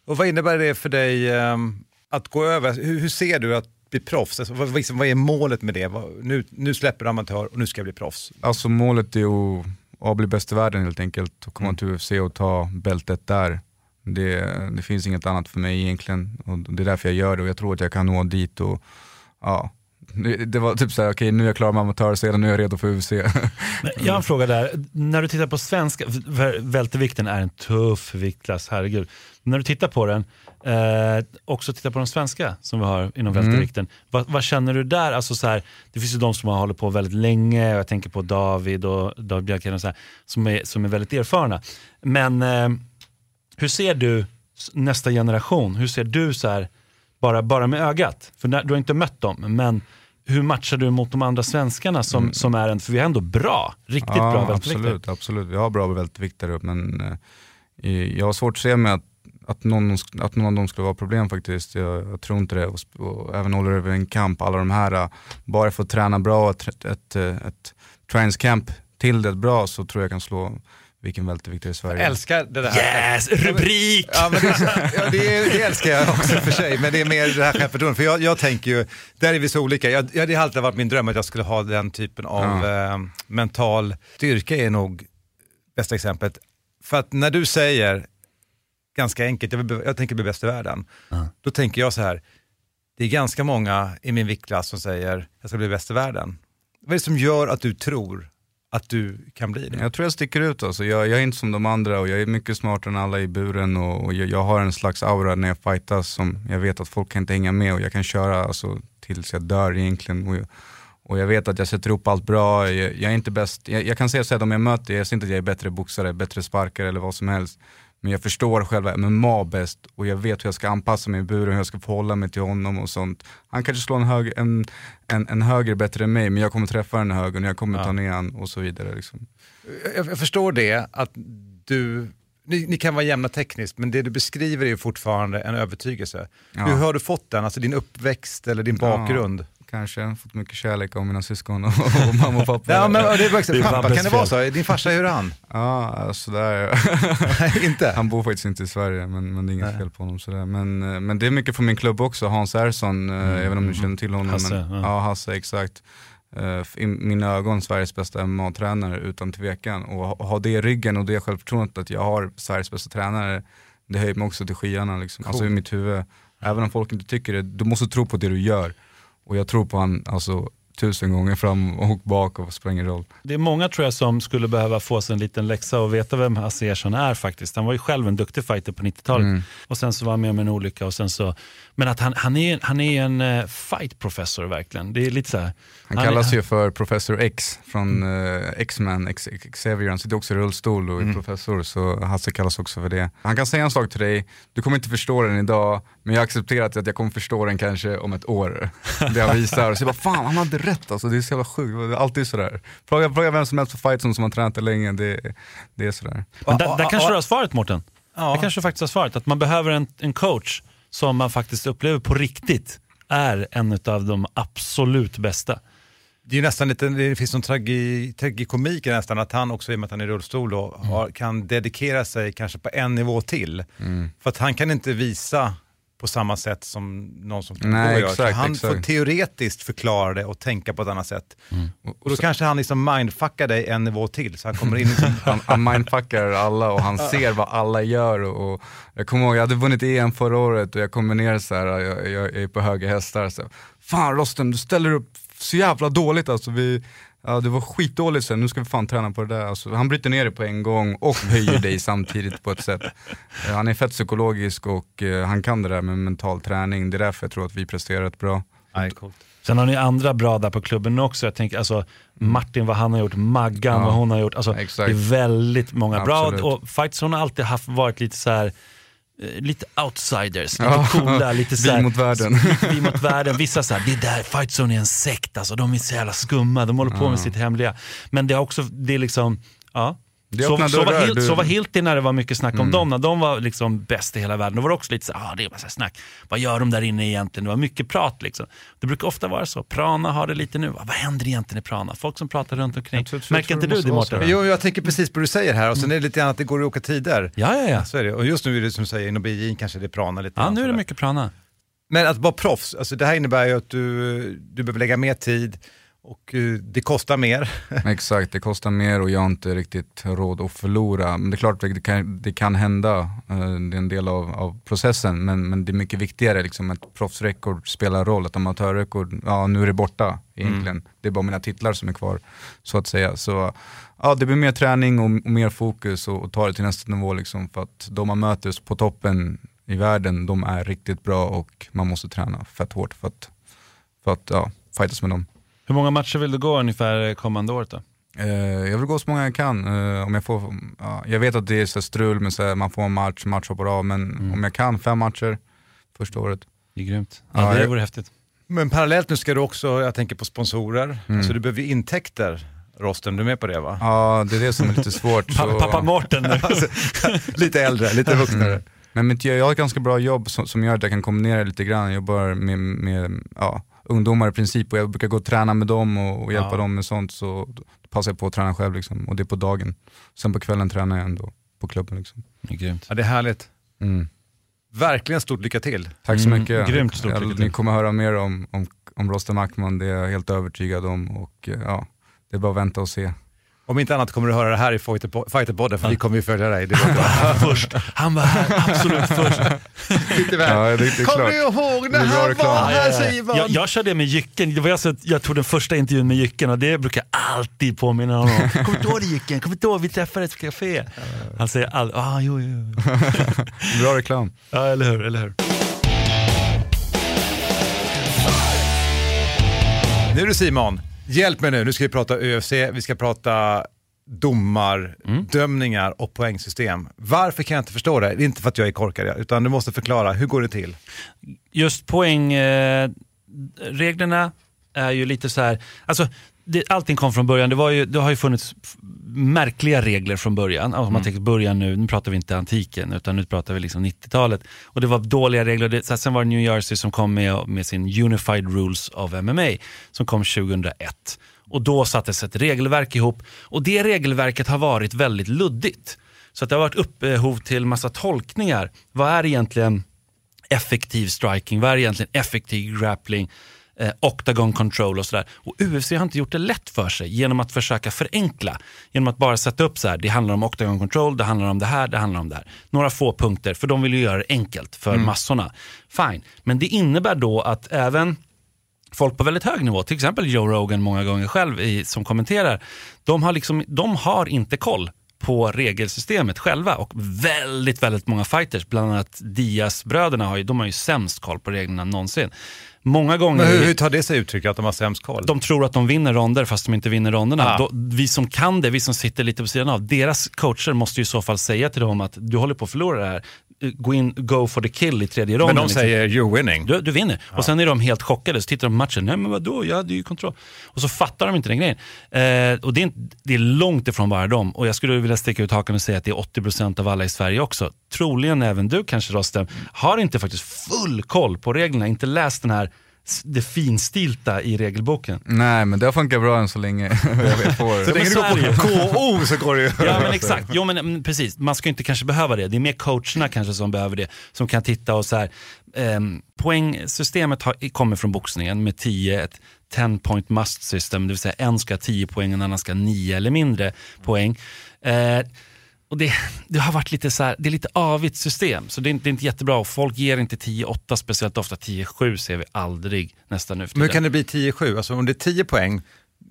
Och vad innebär det för dig ehm, att gå över, hur, hur ser du att bli proffs? Alltså, vad, vad är målet med det? Nu, nu släpper du amatör och nu ska jag bli proffs. Alltså målet är att, att bli bäst i världen helt enkelt och komma till UFC och ta bältet där. Det, det finns inget annat för mig egentligen och det är därför jag gör det och jag tror att jag kan nå dit och ja, det, var typ såhär, okej nu är jag klar med amatörscenen, nu är jag redo för UFC. Jag har en fråga där. När du tittar på svenska, vältevikten är en tuff viktklass, herregud. När du tittar på den, eh, också titta på de svenska som vi har inom Mm. vältevikten. Vad, vad känner du där? Alltså så här, det finns ju de som har hållit på väldigt länge, jag tänker på David och David Björkheden och så här, som, är, som är väldigt erfarna. Men eh, hur ser du nästa generation? Hur ser du så här, bara, bara med ögat? För du har inte mött dem, men hur matchar du mot de andra svenskarna som, som är en, för vi är ändå bra, riktigt bra Mm. ja, välteviktare. absolut, absolut, vi har bra välteviktare men eh, jag har svårt att se mig att, att, någon, att någon av dem skulle vara problem faktiskt. Jag, jag tror inte det. Och, och även Oliver en kamp, alla de här, eh, bara för att träna bra, ett, ett, ett, ett träningscamp till det bra så tror jag kan slå vilken välteviktare i Sverige. Jag älskar det där. Yes, rubrik! Ja, men det, ja, det, är- det älskar jag också för sig, men det är mer det här självförtroendet. För jag, jag tänker ju, där är vi så olika. Jag, jag, det har alltid varit min dröm att jag skulle ha den typen av eh, mental styrka är nog bästa exemplet. För att när du säger, ganska enkelt, jag, vill, jag tänker bli bäst i världen, då tänker jag så här, det är ganska många i min viktklass som säger, jag ska bli bäst i världen. Vad är det som gör att du tror att du kan bli det? Jag tror jag sticker ut alltså. jag, jag är inte som de andra och jag är mycket smartare än alla i buren och, och jag, jag har en slags aura när jag fightas som jag vet att folk kan inte hänga med och jag kan köra alltså, tills jag dör egentligen. Och jag, och jag vet att jag sätter ihop allt bra, jag, jag är inte bäst, jag, jag kan säga så här, om jag möter, jag säger inte att jag är bättre boxare, bättre sparkare eller vad som helst. Men jag förstår själva MMA bäst och jag vet hur jag ska anpassa mig i buren, hur jag ska förhålla mig till honom och sånt. Han kanske slår en, hög, en, en, en höger bättre än mig, men jag kommer träffa den högern, jag kommer Ja. ta ner han och så vidare. Liksom. jag, jag förstår det, att du, ni, ni kan vara jämna tekniskt, men det du beskriver är ju fortfarande en övertygelse. Ja. Hur har du fått den, alltså din uppväxt eller din bakgrund? Ja, kanske, fått mycket kärlek av mina syskon och, och mamma och pappa. Ja, men det är pappa, kan det vara så? Din farsa, hur är han? Ja, sådär. inte? Han bor faktiskt inte i Sverige, men, men det är inget fel på honom. Sådär. Men, eh, men det är mycket från min klubb också, Hans Ersson, mm. jag vet inte om du känner till honom. Hasse, men, ja. ja. Hasse, exakt. Eh, I mina ögon Sveriges bästa MMA-tränare utan tvekan. Och ha- det i ryggen och det självförtroendet att jag har Sveriges bästa tränare, det höjer mig också till skyarna. Liksom. Alltså i Cool. mitt huvud. Även om folk inte tycker det, du måste tro på det du gör. Och jag tror på han alltså, tusen gånger fram och bak och spelar ingen roll. Det är många tror jag som skulle behöva få sig en liten läxa och veta vem Hasse Ersson är faktiskt. Han var ju själv en duktig fighter på 90-talet Mm. och sen så var han med om en olycka och sen så, men att han, han, är, han är en uh, fight professor verkligen. Det är lite så här. Han kallas är, ju för Professor X från eh, X-Men, X- Xavier, han sitter också i rullstol och är professor så Hasse kallas också för det. Han kan säga en sak till dig, du kommer inte förstå den idag, men jag har accepterat att jag kommer förstå den kanske om ett år. Det han visar, så jag bara fan han hade rätt alltså, det är så jävla sjukt, det är alltid sådär. Fråga, fråga vem som helst på fight som, som har tränat det länge, det, det är sådär. Men där, där kanske du har svaret Mårten. Ja. Där kanske du faktiskt har svaret. Att man behöver en, en coach som man faktiskt upplever på riktigt är en av de absolut bästa. Det är nästan lite, det finns någon tragi, tragikomik i nästan att han också i och med att han är i rullstol då, har, kan dedikera sig kanske på en nivå till. Mm. För att han kan inte visa på samma sätt som någon som Nej, gör. exakt, Så han exakt. får teoretiskt förklara det och tänka på ett annat sätt. Mm. Och då kanske han liksom mindfuckar dig en nivå till så han kommer in i han, han mindfuckar alla och han ser vad alla gör. Och, och jag kommer ihåg, jag hade vunnit EM förra året och jag kommer ner så här, jag, jag är på höga hästar. Så, fan Rosten, du ställer upp så jävla dåligt alltså. Vi, ja, det var skitdåligt sen, nu ska vi fan träna på det där. Alltså, han bryter ner det på en gång och höjer dig samtidigt på ett sätt. Eh, Han är fett psykologisk och eh, han kan det där med mental träning. Det är därför jag tror att vi presterar rätt bra. Nej, coolt. Sen har ni andra bra där på klubben också. Jag tänker alltså Martin vad han har gjort, Maggan Ja, vad hon har gjort. Alltså, det är väldigt många bra. Absolut. Och Fightson har alltid haft, varit lite så här Lite outsiders, lite Ja. coola, lite så Vi mot världen. Vi mot världen. Vissa såhär, det där, Fightzone är en sekt alltså, de är så jävla skumma, de håller på med sitt hemliga. Men det är också, det är liksom, ja. Så, så, var dörrar, Hil- du- så var Hilti när det var mycket snack om Mm. dem, när de var liksom bäst i hela världen. Då var det också lite så ah, det är bara så snack. Vad gör de där inne egentligen? Det var mycket prat liksom. Det brukar ofta vara så. Prana har det lite nu. Vad händer egentligen i Prana? Folk som pratar runt omkring. tror- jag Märker inte du det. Mårten? Jo, jag tänker precis på det du säger här och sen är det lite grann att det går i olika tider. Ja, ja, ja. Så är det. Och just nu är det som du säger, inom BJJ kanske det är prana lite Ja, nu är det mycket Prana. Men att vara proffs, alltså det här innebär ju att du, du behöver lägga mer tid och eh, det kostar mer. Exakt, det kostar mer och jag har inte riktigt råd att förlora. Men det är klart att det kan, det kan hända, eh, det är en del av, av processen. Men, men det är mycket viktigare, liksom, att proffsrekord spelar roll, ett amatörrekord, ja nu är det borta egentligen. Det är bara mina titlar som är kvar, så att säga. Så ja, det blir mer träning och, och mer fokus och, och ta det till nästa nivå. Liksom, för att de man möter på toppen i världen, de är riktigt bra och man måste träna fett hårt för att, för att ja, fightas med dem. Hur många matcher vill du gå ungefär kommande året då? Eh, jag vill gå så många jag kan. Eh, om jag, får, ja, jag vet att det är så strul med så här, man får en match, match hoppar av, men om jag kan fem matcher första året. Det är grymt. Ja, Ja, det jag- vore häftigt. Men parallellt nu ska du också, jag tänker på sponsorer, alltså du behöver ju intäkter. Rosten, du är med på det va? Ja, det är det som är lite svårt. så- Pa- Pappa Mårten nu. Alltså, lite äldre, lite vuxnare. Mm. Men mitt, jag har ett ganska bra jobb som, som gör att jag kan kombinera lite grann. Jag jobbar med, med ja, ungdomar i princip och jag brukar gå och träna med dem och, och hjälpa Ja. dem med sånt. Så passar jag på att träna själv liksom, och det är på dagen. Sen på kvällen tränar jag ändå på klubben. Liksom. Grymt. Ja, det är härligt. Mm. Verkligen stort lycka till. Tack så Mm, mycket. grymt stort jag, lycka till. Ni kommer höra mer om, om, om Rostam Ackman, det är jag helt övertygad om. Och, eh, ja, det är bara att vänta och se. Om inte annat kommer du höra det här i Fighter- Fighterpodden, för vi kommer ju följa dig. Det först. Han var här, absolut först. Ja, Kommer du ihåg när han var Ja, här Simon? Jag, jag körde med Jycken, det var alltså, att jag tog den första intervjun med Jycken och det brukar jag alltid påminna honom om. Kommer du ihåg Jycken? Kommer du ihåg vi träffades på café? Han säger aldrig, ah, jo, jo. Bra reklam. Ja, eller hur, eller hur. Nu du Simon, hjälp mig nu. Nu ska vi prata UFC, vi ska prata domar, dömningar och poängsystem. Varför kan jag inte förstå det? Det är inte för att jag är korkad, utan du måste förklara. Hur går det till? Just poängreglerna eh, är ju lite så här, alltså det, allting kom från början, det, var ju, det har ju funnits märkliga regler från början. Alltså, Om man tänker början nu, nu pratar vi inte antiken utan nu pratar vi liksom 90-talet. Och det var dåliga regler, det, sen var det New Jersey som kom med, med sin Unified Rules of MMA som kom 2001. Och då sattes ett regelverk ihop och det regelverket har varit väldigt luddigt. Så att det har varit upphov till massa tolkningar. Vad är egentligen effektiv striking, vad är egentligen effektiv grappling, eh, octagon control och sådär. Och UFC har inte gjort det lätt för sig genom att försöka förenkla. Genom att bara sätta upp så här, det handlar om octagon control, det handlar om det här, det handlar om det här. Några få punkter, för de vill ju göra det enkelt för massorna. Fine, men det innebär då att även folk på väldigt hög nivå, till exempel Joe Rogan många gånger själv i, som kommenterar, de har, liksom, de har inte koll på regelsystemet själva och väldigt, väldigt många fighters, bland annat Diaz-bröderna, har ju, de har ju sämst koll på reglerna någonsin. Många gånger... Men hur, hur tar det sig uttryck att de har sämst koll? De tror att de vinner ronder fast de inte vinner ronderna. Ah. Då, vi som kan det, vi som sitter lite på sidan av, deras coacher måste ju i så fall säga till dem att du håller på att förlora det här. Gå in, go for the kill i tredje ronden. Men de liksom. säger you're winning. Du, du vinner. Och sen är de helt chockade, så tittar de på matchen. Nej men vadå, jag hade ju kontroll. Och så fattar de inte den grejen. Eh, och det är, inte- det är långt ifrån bara dem. Och jag skulle vilja sticka ut hakan och säga att det är 80% av alla i Sverige också. Troligen även du kanske Rostem, har inte faktiskt full koll på reglerna, inte läst den här det finstilta i regelboken. Nej men det har funkat bra än så länge. får. Så länge du går på KO så går det ju. Ja men exakt, jo, men, mm, precis. Man ska inte kanske behöva det. Det är mer coacherna kanske som behöver det. Som kan titta och så här, ehm, poängsystemet har, kommer från boxningen med 10, ett 10 point must system, det vill säga en ska ha 10 poäng och en annan ska ha 9 eller mindre poäng. Eh, och det, det har varit lite så här, det är lite avigt system, så det är, inte- det är inte jättebra. Folk ger inte 10-8 speciellt ofta, 10-7 ser vi aldrig nästan nu för Men hur kan det bli 10-7? Alltså om det är 10 poäng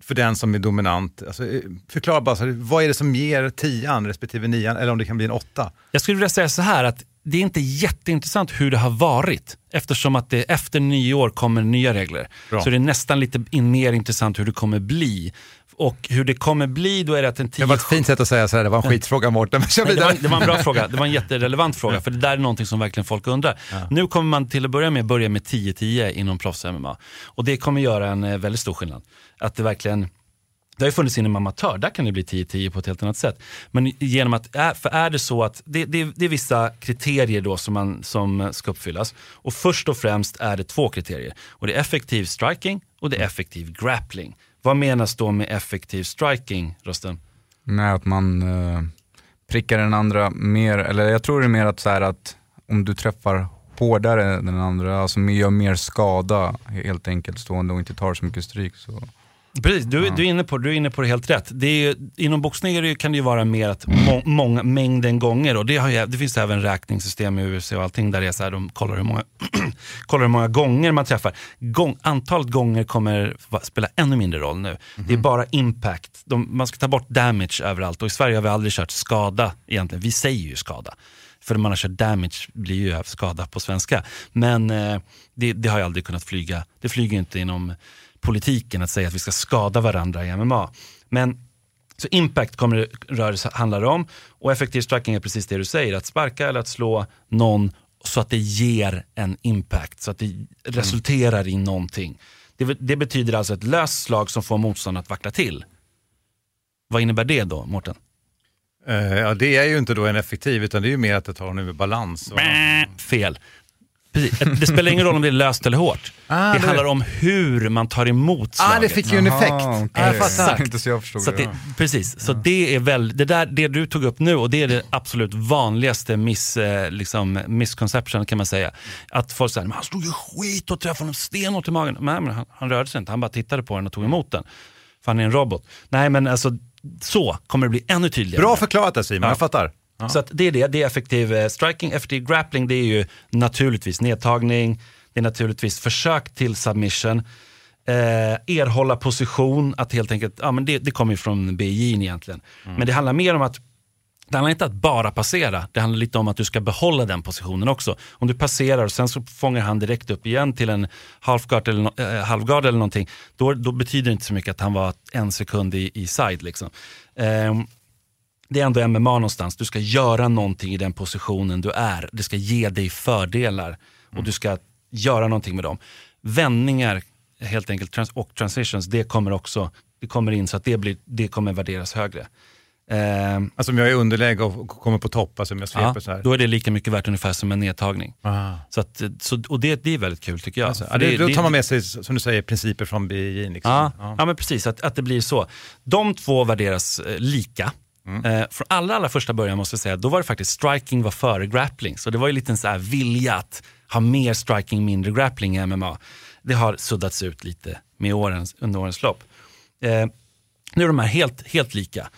för den som är dominant, alltså, eh, förklara bara, så här, vad är det som ger 10 respektive 9 eller om det kan bli en 8? Jag skulle vilja säga så här att det är inte jätteintressant hur det har varit eftersom att det efter nyår kommer nya regler. Bra. Så det är nästan lite mer intressant hur det kommer bli. Och hur det kommer bli, då är det att en 10 Det var ett fint sätt att säga så här, det var en skitfråga Mårten, men kör Nej, det, var, det var en bra fråga, det var en jätterelevant fråga, för det där är någonting som verkligen folk undrar. Nu kommer man till att börja med börja med 10-10 inom proffs-MMA. Och det kommer göra en eh, väldigt stor skillnad. Att det verkligen, det har ju funnits inom amatör, där kan det bli 10-10 på ett helt annat sätt. Men genom att, för är det så att, det, det, det är vissa kriterier då som, man, som ska uppfyllas. Och först och främst är det två kriterier. Och det är effektiv striking och det är effektiv grappling. Vad menas då med effektiv striking, Rosten? Nej, att man eh, prickar den andra mer, eller jag tror det är mer att, så här, att om du träffar hårdare än den andra, alltså gör mer skada helt enkelt stående och inte tar så mycket stryk. Så. Precis, du, du, är inne på, du är inne på det helt rätt. Det är, ju- inom boxning det, kan det ju vara mer att må, många, mängden gånger och det, ju, det finns även räkningssystem i USA och allting där det är så här, de kollar hur många, kollar hur många gånger man träffar. Gång, antalet gånger kommer spela ännu mindre roll nu. Det är bara impact. De, man ska ta bort damage överallt och i Sverige har vi aldrig kört skada egentligen. Vi säger ju skada. För man har kört damage blir ju skada på svenska. Men eh, det, det har jag aldrig kunnat flyga. Det flyger inte inom politiken att säga att vi ska skada varandra i MMA. Men så impact kommer rörelse handlar om och effektiv striking är precis det du säger, att sparka eller att slå någon så att det ger en impact, så att det resulterar i någonting. Det, det betyder alltså ett löst slag som får motståndaren att vackla till. Vad innebär det då, Mårten? Eh, ja, det är ju inte då en effektiv, utan det är ju mer att det tar honom ur balans. Och... Fel. Precis. Det spelar ingen roll om det är löst eller hårt. Ah, det det- handlar om hur man tar emot Ah, slaget. det fick ju en effekt. okej. Ah, jag fattar. Exakt. Inte så jag förstod Så att det. det, precis, så det är väl, det, där, det du tog upp nu och det är det absolut vanligaste miss, eh, liksom, misconception kan man säga. Att folk säger, han slog ju skit och träffade honom stenhårt i magen. Nej, men han, han rörde sig inte, han bara tittade på den och tog emot den. För han är en robot. Nej men alltså, så kommer det bli ännu tydligare. Bra förklarat där Simon, Ja. jag fattar. Ja. Så att det är det, det är effektiv eh, striking. Effektiv grappling det är ju naturligtvis nedtagning, det är naturligtvis försök till submission, eh, erhålla position, att helt enkelt, ja men det, det kommer ju från BJ egentligen. Men det handlar mer om att det handlar inte att bara passera, det handlar lite om att du ska behålla den positionen också. Om du passerar och sen så fångar han direkt upp igen till en halfguard eller, no- eh, halvguard eller någonting, då, då betyder det inte så mycket att han var en sekund i, i side. Liksom. Ehm, det är ändå MMA någonstans. Du ska göra någonting i den positionen du är. Det ska ge dig fördelar och du ska göra någonting med dem. Vändningar helt enkelt trans och transitions, det kommer också det kommer in så att det, blir, det kommer värderas högre. Ehm, Alltså om jag är i underläge och kommer på topp, alltså om jag sveper ja, så här. då är det lika mycket värt ungefär som en nedtagning. Ah. Så att, så, och det, det är väldigt kul tycker jag. Alltså, det, det- då tar man med sig, som du säger, principer från BJ. Liksom. Ja, Ja. ja. men precis, att, att det blir så. De två värderas eh, lika. Eh, från allra, allra första början måste jag säga, då var det faktiskt striking var före grappling. Så det var ju lite en så här vilja att ha mer striking, mindre grappling i MMA. Det har suddats ut lite med årens, under årens lopp. Eh, nu är de här helt, helt lika.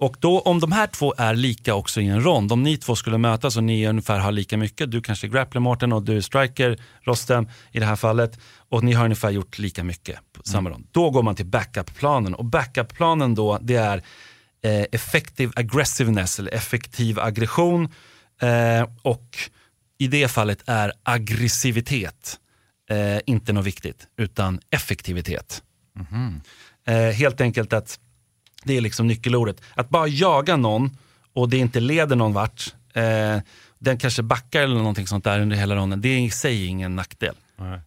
Och då om de här två är lika också i en rond, om ni två skulle mötas och ni ungefär har lika mycket, du kanske är grappler Mårten och du är striker Rostem i det här fallet, och ni har ungefär gjort lika mycket på samma rond. Då går man till backup-planen och backup-planen då det är eh, effective aggressiveness eller effektiv aggression eh, och i det fallet är aggressivitet eh, inte något viktigt utan effektivitet. Eh, helt enkelt att det är liksom nyckelordet. Att bara jaga någon och det inte leder någon vart, eh, den kanske backar eller någonting sånt där under hela ronden, det är i sig ingen nackdel.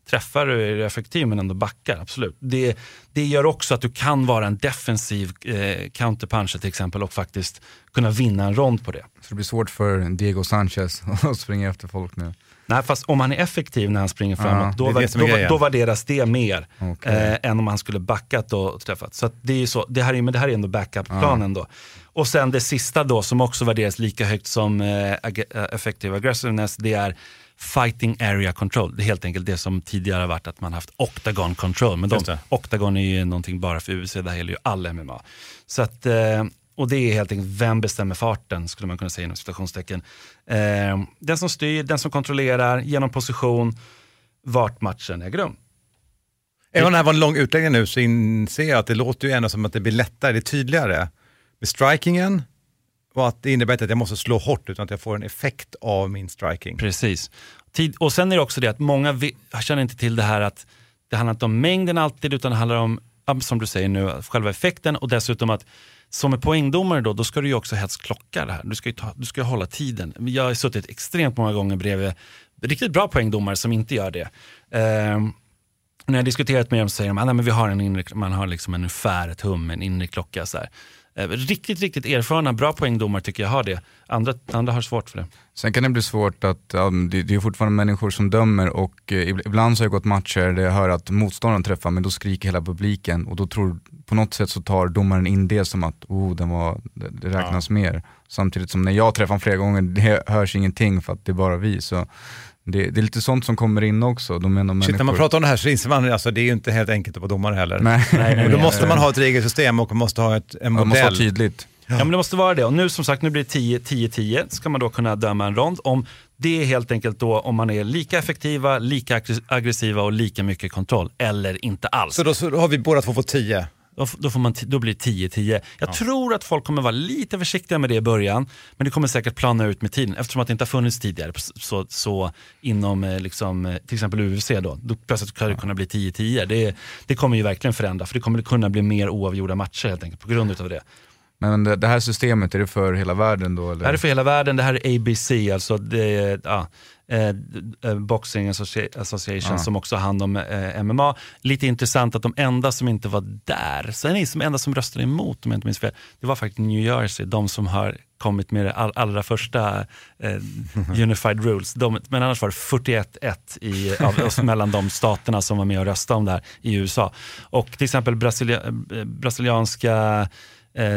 Träffar du är du effektiv men ändå backar, absolut. Det, det gör också att du kan vara en defensiv eh, counterpuncher till exempel och faktiskt kunna vinna en rond på det. Så det blir svårt för Diego Sanchez att springa efter folk nu? Nej, fast om han är effektiv när han springer Ja, framåt, det då, det då, grejen. då värderas det mer Okej. eh, än om han skulle backat och träffat. Så det, är så, det, här är, men det här är ändå backup-planen då. Och sen det sista då som också värderas lika högt som eh, eh, effective aggressiveness, det är fighting area control. Det är helt enkelt det som tidigare har varit att man haft octagon control. Men de, octagon är ju någonting bara för UFC, det här gäller ju all MMA. Så att, eh, och det är helt enkelt, vem bestämmer farten skulle man kunna säga inom citationstecken. Eh, den som styr, den som kontrollerar, genom position, vart matchen äger rum. Även om det här var en lång utläggning nu så inser jag att det låter ju ändå som att det blir lättare, det är tydligare med strikingen och att det innebär inte att jag måste slå hårt utan att jag får en effekt av min striking. Precis. Tid, och sen är det också det att många vi, känner inte till det här att det handlar inte om mängden alltid utan det handlar om, som du säger nu, själva effekten och dessutom att som är poängdomare då, då ska du ju också helst klocka det här. Du ska ju ta, du ska hålla tiden. Jag har suttit extremt många gånger bredvid riktigt bra poängdomare som inte gör det. Ehm, när jag har diskuterat med dem så säger de ah, att men vi har en inre, man har liksom en ungefär ett hum, en inre klocka. Så här. Eh, Riktigt, riktigt erfarna, bra poängdomare tycker jag har det. Andra, andra har svårt för det. Sen kan det bli svårt att, ja, det, det är fortfarande människor som dömer och eh, ib- ibland så har jag gått matcher där jag hör att motståndaren träffar men då skriker hela publiken och då tror, på något sätt så tar domaren in det som att oh, den var, det, räknas mer. Samtidigt som när jag träffar honom flera gånger, det hörs ingenting för att det är bara vi. Så det, det är lite sånt som kommer in också. De menar Shit, när man pratar om det här så inser man alltså det är ju inte helt enkelt att vara domare heller. Nej. Nej, nej, och då nej. måste man ha ett regelsystem och man måste ha ett, en Ja, det modell. måste vara tydligt. Ja. men det måste vara det. Och nu som sagt, nu blir det 10-10-10. Ska man då kunna döma en rond. Om det är helt enkelt då om man är lika effektiva, lika aggres- aggressiva och lika mycket kontroll. Eller inte alls. Så då, så då har vi båda två fått 10. Då, får man då blir det 10-10. Jag tror att folk kommer vara lite försiktiga med det i början, men det kommer säkert plana ut med tiden eftersom att det inte har funnits tidigare. Så, så inom eh, liksom, eh, till exempel UFC då, då plötsligt kan det kunna bli 10-10. Det, det kommer ju verkligen förändra, för det kommer kunna bli mer oavgjorda matcher helt enkelt på grund av det. Men det, här systemet, är det för hela världen då? Eller? Det här är för hela världen, det här är ABC, alltså det ja, eh, eh, Boxing Associ- Association Ja. som också har hand om eh, MMA. Lite intressant att de enda som inte var där, sen är de enda som röstade emot om jag inte minns fel, det var faktiskt New Jersey, de som har kommit med det all, allra första eh, Unified Rules. De, men annars var det 41-1 i, av, mellan de staterna som var med och röstade om det här i USA. Och till exempel brasilia, eh, brasilianska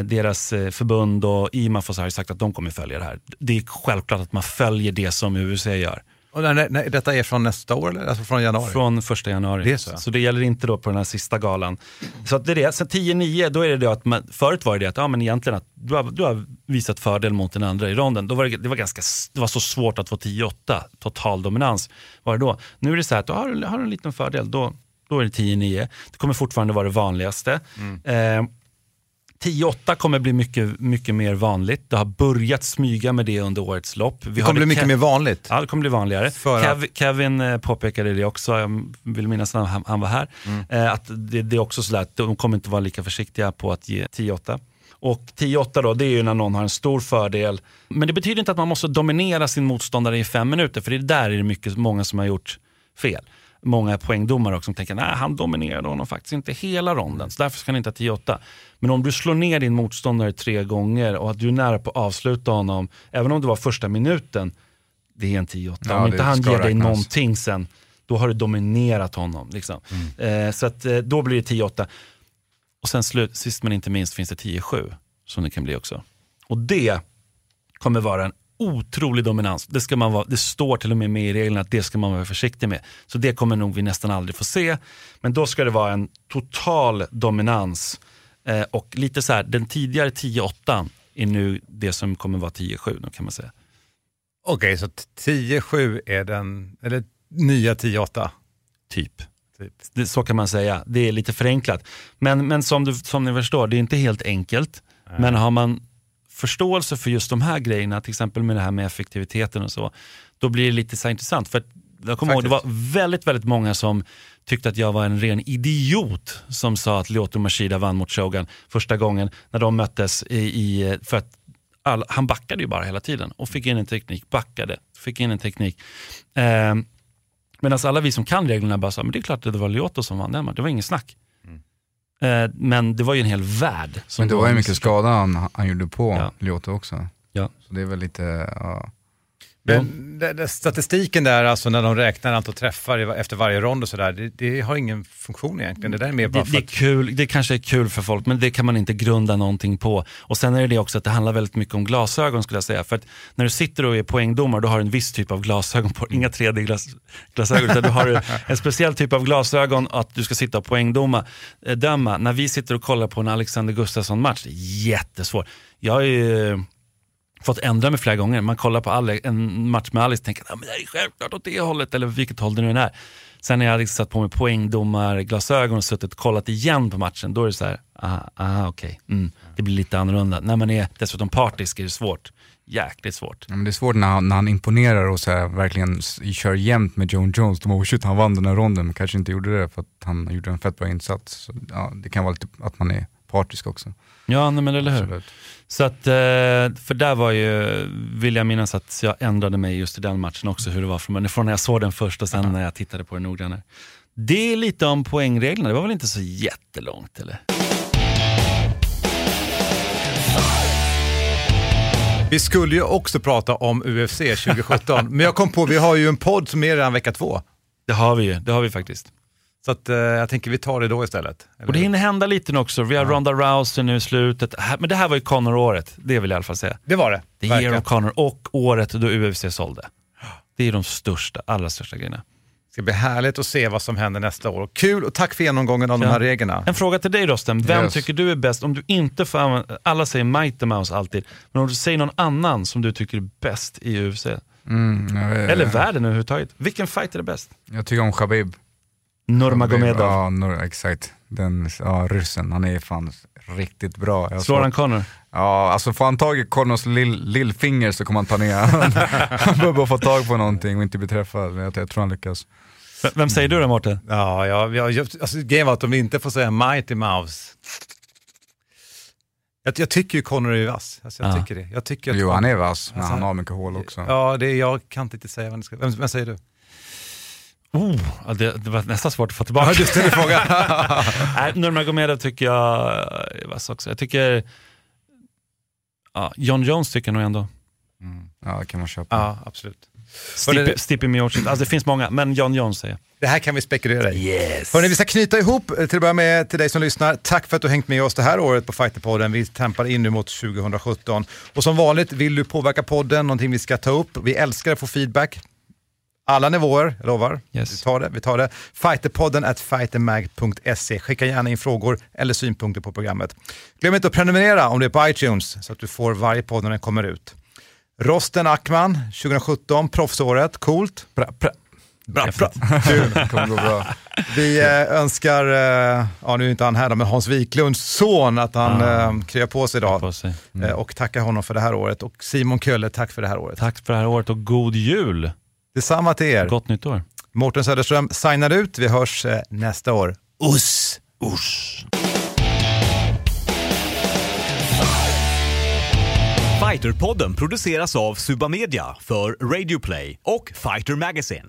deras eh, förbund och IMAF har ju sagt att de kommer följa det här. Det är självklart att man följer det som UFC gör. Och när, när, detta är från nästa år eller? Alltså från januari? Från första januari. Det så. så det gäller inte då på den här sista galan. Så det är det. Sen 10-9, då är det det att man, förut var det att, ja, men egentligen att du har, du har visat fördel mot den andra i ronden. Då var det, det, var ganska, det var så svårt att få 10-8, total dominans var det då. Nu är det så här att du har, har du en liten fördel, då, då är det 10-9. Det kommer fortfarande vara det vanligaste. Eh, 10-8 kommer bli mycket, mycket mer vanligt. Det har börjat smyga med det under årets lopp. Vi Det kommer bli mycket Ke- mer vanligt. Ja, det kommer bli vanligare. Kev, Kevin eh, påpekade det också, jag vill minnas när han, han var här, Mm. eh, att det, det är också sådär att de kommer inte vara lika försiktiga på att ge 10-8. Och 10-8 då, det är ju när någon har en stor fördel. Men det betyder inte att man måste dominera sin motståndare i fem minuter, för det är där är det mycket, många som har gjort fel. Många poängdomare också som tänker, nej han dominerade honom faktiskt inte hela ronden, så därför ska han inte ha 10-8. Men om du slår ner din motståndare tre gånger och att du är nära på att avsluta honom, även om det var första minuten, det är en 10-8. Ja, om inte han ger dig räknas. någonting sen, då har du dominerat honom. Liksom. Eh, så att, eh, då blir det 10-8. Och sen slut, sist men inte minst finns det 10-7 som det kan bli också. Och det kommer vara en otrolig dominans. Det, ska man vara, det står till och med med i reglerna att det ska man vara försiktig med. Så det kommer nog vi nästan aldrig få se. Men då ska det vara en total dominans. Eh, och lite så här, den tidigare 10-8 är nu det som kommer vara 10-7 då kan man säga. Okej, så 10-7 är den, eller nya 10-8? Typ. Det, så kan man säga. Det är lite förenklat. Men, men som, du, som ni förstår, det är inte helt enkelt. Men har man förståelse för just de här grejerna, till exempel med det här med effektiviteten och så, då blir det lite så intressant. För jag kommer ihåg, det var väldigt, väldigt många som tyckte att jag var en ren idiot som sa att Lyoto Machida vann mot Shogun första gången när de möttes i, i för att all, han backade ju bara hela tiden och fick in en teknik, backade, fick in en teknik. Ehm, Medan alla vi som kan reglerna bara sa, men det är klart att det var Lyoto som vann den matchen. Det var ingen snack. Eh, men det var ju en hel värld. Men det var ju mycket skada han, han gjorde på Ja. Lyoto också. Ja. Så det är väl lite, ja. Men det, statistiken där, alltså när de räknar antal träffar efter varje rond och sådär, det, det har ingen funktion egentligen. Det där är mer bara Det, för det, är kul, det kanske är kul för folk, men det kan man inte grunda någonting på. Och Sen är det det också att det handlar väldigt mycket om glasögon skulle jag säga. För att när du sitter och är poängdomare, då har du en viss typ av glasögon på Inga 3D-glasögon, utan du har en speciell typ av glasögon att du ska sitta och poängdoma. eh, Döma. När vi sitter och kollar på en Alexander Gustafsson-match, det är jättesvårt. Jag ju fått ändra mig flera gånger. Man kollar på Ale, en match med Alex och tänker att ah, men det är självklart åt det hållet, eller vilket håll det nu än är. Sen när jag hade satt på mig poängdomarglasögon och suttit och kollat igen på matchen, då är det så här, aha, aha okej, mm, det blir lite annorlunda. När man är dessutom partisk är det svårt, jäkligt svårt. Ja, men det är svårt när han, när han imponerar och så här, verkligen kör jämnt med John Jones. De bara, shit, han vann den här ronden, men kanske inte gjorde det för att han gjorde en fett bra insats. Så, ja, det kan vara lite att man är partisk också. Ja, nej, men eller hur. Absolut. Så att, eh, för där var ju, vill jag minnas att jag ändrade mig just i den matchen också, hur det var från, från när jag såg den först och sen när jag tittade på den noggrannare. Det är lite om poängreglerna, det var väl inte så jättelångt eller? Vi skulle ju också prata om UFC 2017, men jag kom på, vi har ju en podd som är redan vecka två. Det har vi ju, det har vi faktiskt. Så att, eh, jag tänker vi tar det då istället. Och det hinner hända lite nu också. Vi har Ronda Rousey nu i slutet. Men det här var ju Conor-året, det vill jag i alla fall säga. Det var det. Verkligen. year of Conor och året då UFC sålde. Det är de största, allra största grejerna. Det ska bli härligt att se vad som händer nästa år. Kul och tack för genomgången av de Ja. här reglerna. En fråga till dig Rosten, vem Yes. tycker du är bäst? Om du inte får använda, alla säger Mighty Mouse alltid, men om du säger någon annan som du tycker är bäst i UFC? Mm, jag vet- Eller världen överhuvudtaget. Vilken fight är det bäst? Jag tycker om Khabib. Nurmagomedov. Ja, Nur, exakt. Den, ja, ryssen, han är fan riktigt bra. Jag Slår han Conor? Ja, alltså får han tag i Connors lill, lillfinger så kommer han ta ner han. Behöver bara få tag på någonting och inte bli träffad. Jag, jag tror han lyckas. V- Vem säger du då Mårten? Ja, ja, ja jag- alltså, grejen var att de inte får säga Mighty Mouse. Jag, jag tycker ju Conor är vass. Alltså, jag Ja. tycker det. Jag tycker att Jo, han är vass, men Alltså, han har mycket hål också. Ja, det är, jag kan inte säga vad det ska... Vem, vem säger du? Oh, det, det var nästan svårt att få tillbaka. Ja, du ställer frågan. Nej, Nurmagomedov tycker jag är vass också. Jag tycker, ja, John Jones tycker jag nog ändå. Ja, det kan man köpa. Ja, absolut. Stipe, Miocic, alltså det finns många, men John Jones säger. Det här kan vi spekulera i. Yes. Hörrni, vi ska knyta ihop eh, till att börja med till dig som lyssnar. Tack för att du hängt med oss det här året på Fighterpodden. Vi tempar in nu mot 2017. Och som vanligt, vill du påverka podden, någonting vi ska ta upp. Vi älskar att få feedback. Alla nivåer, jag lovar. Yes. Vi tar det. Vi tar det. Fighterpodden at fightermag.se. Skicka gärna in frågor eller synpunkter på programmet. Glöm inte att prenumerera om det är på iTunes så att du får varje podd när den kommer ut. Rosten Ackman, 2017, proffsåret, coolt. Bra, bra. Bra, bra. Kul. Det kommer gå bra. Vi eh, önskar, eh, ja nu är inte han här då, men Hans Wiklunds son att han Ah. eh, kryar på sig idag. På sig. Eh, och tackar honom för det här året. Och Simon Kölle, tack för det här året. Tack för det här året och god jul! Detsamma till er. Gott nytt år. Mårten Söderström signar ut. Vi hörs eh, nästa år. Uss! Usch! Fighterpodden produceras av Suba Media för Radio Play och Fighter Magazine.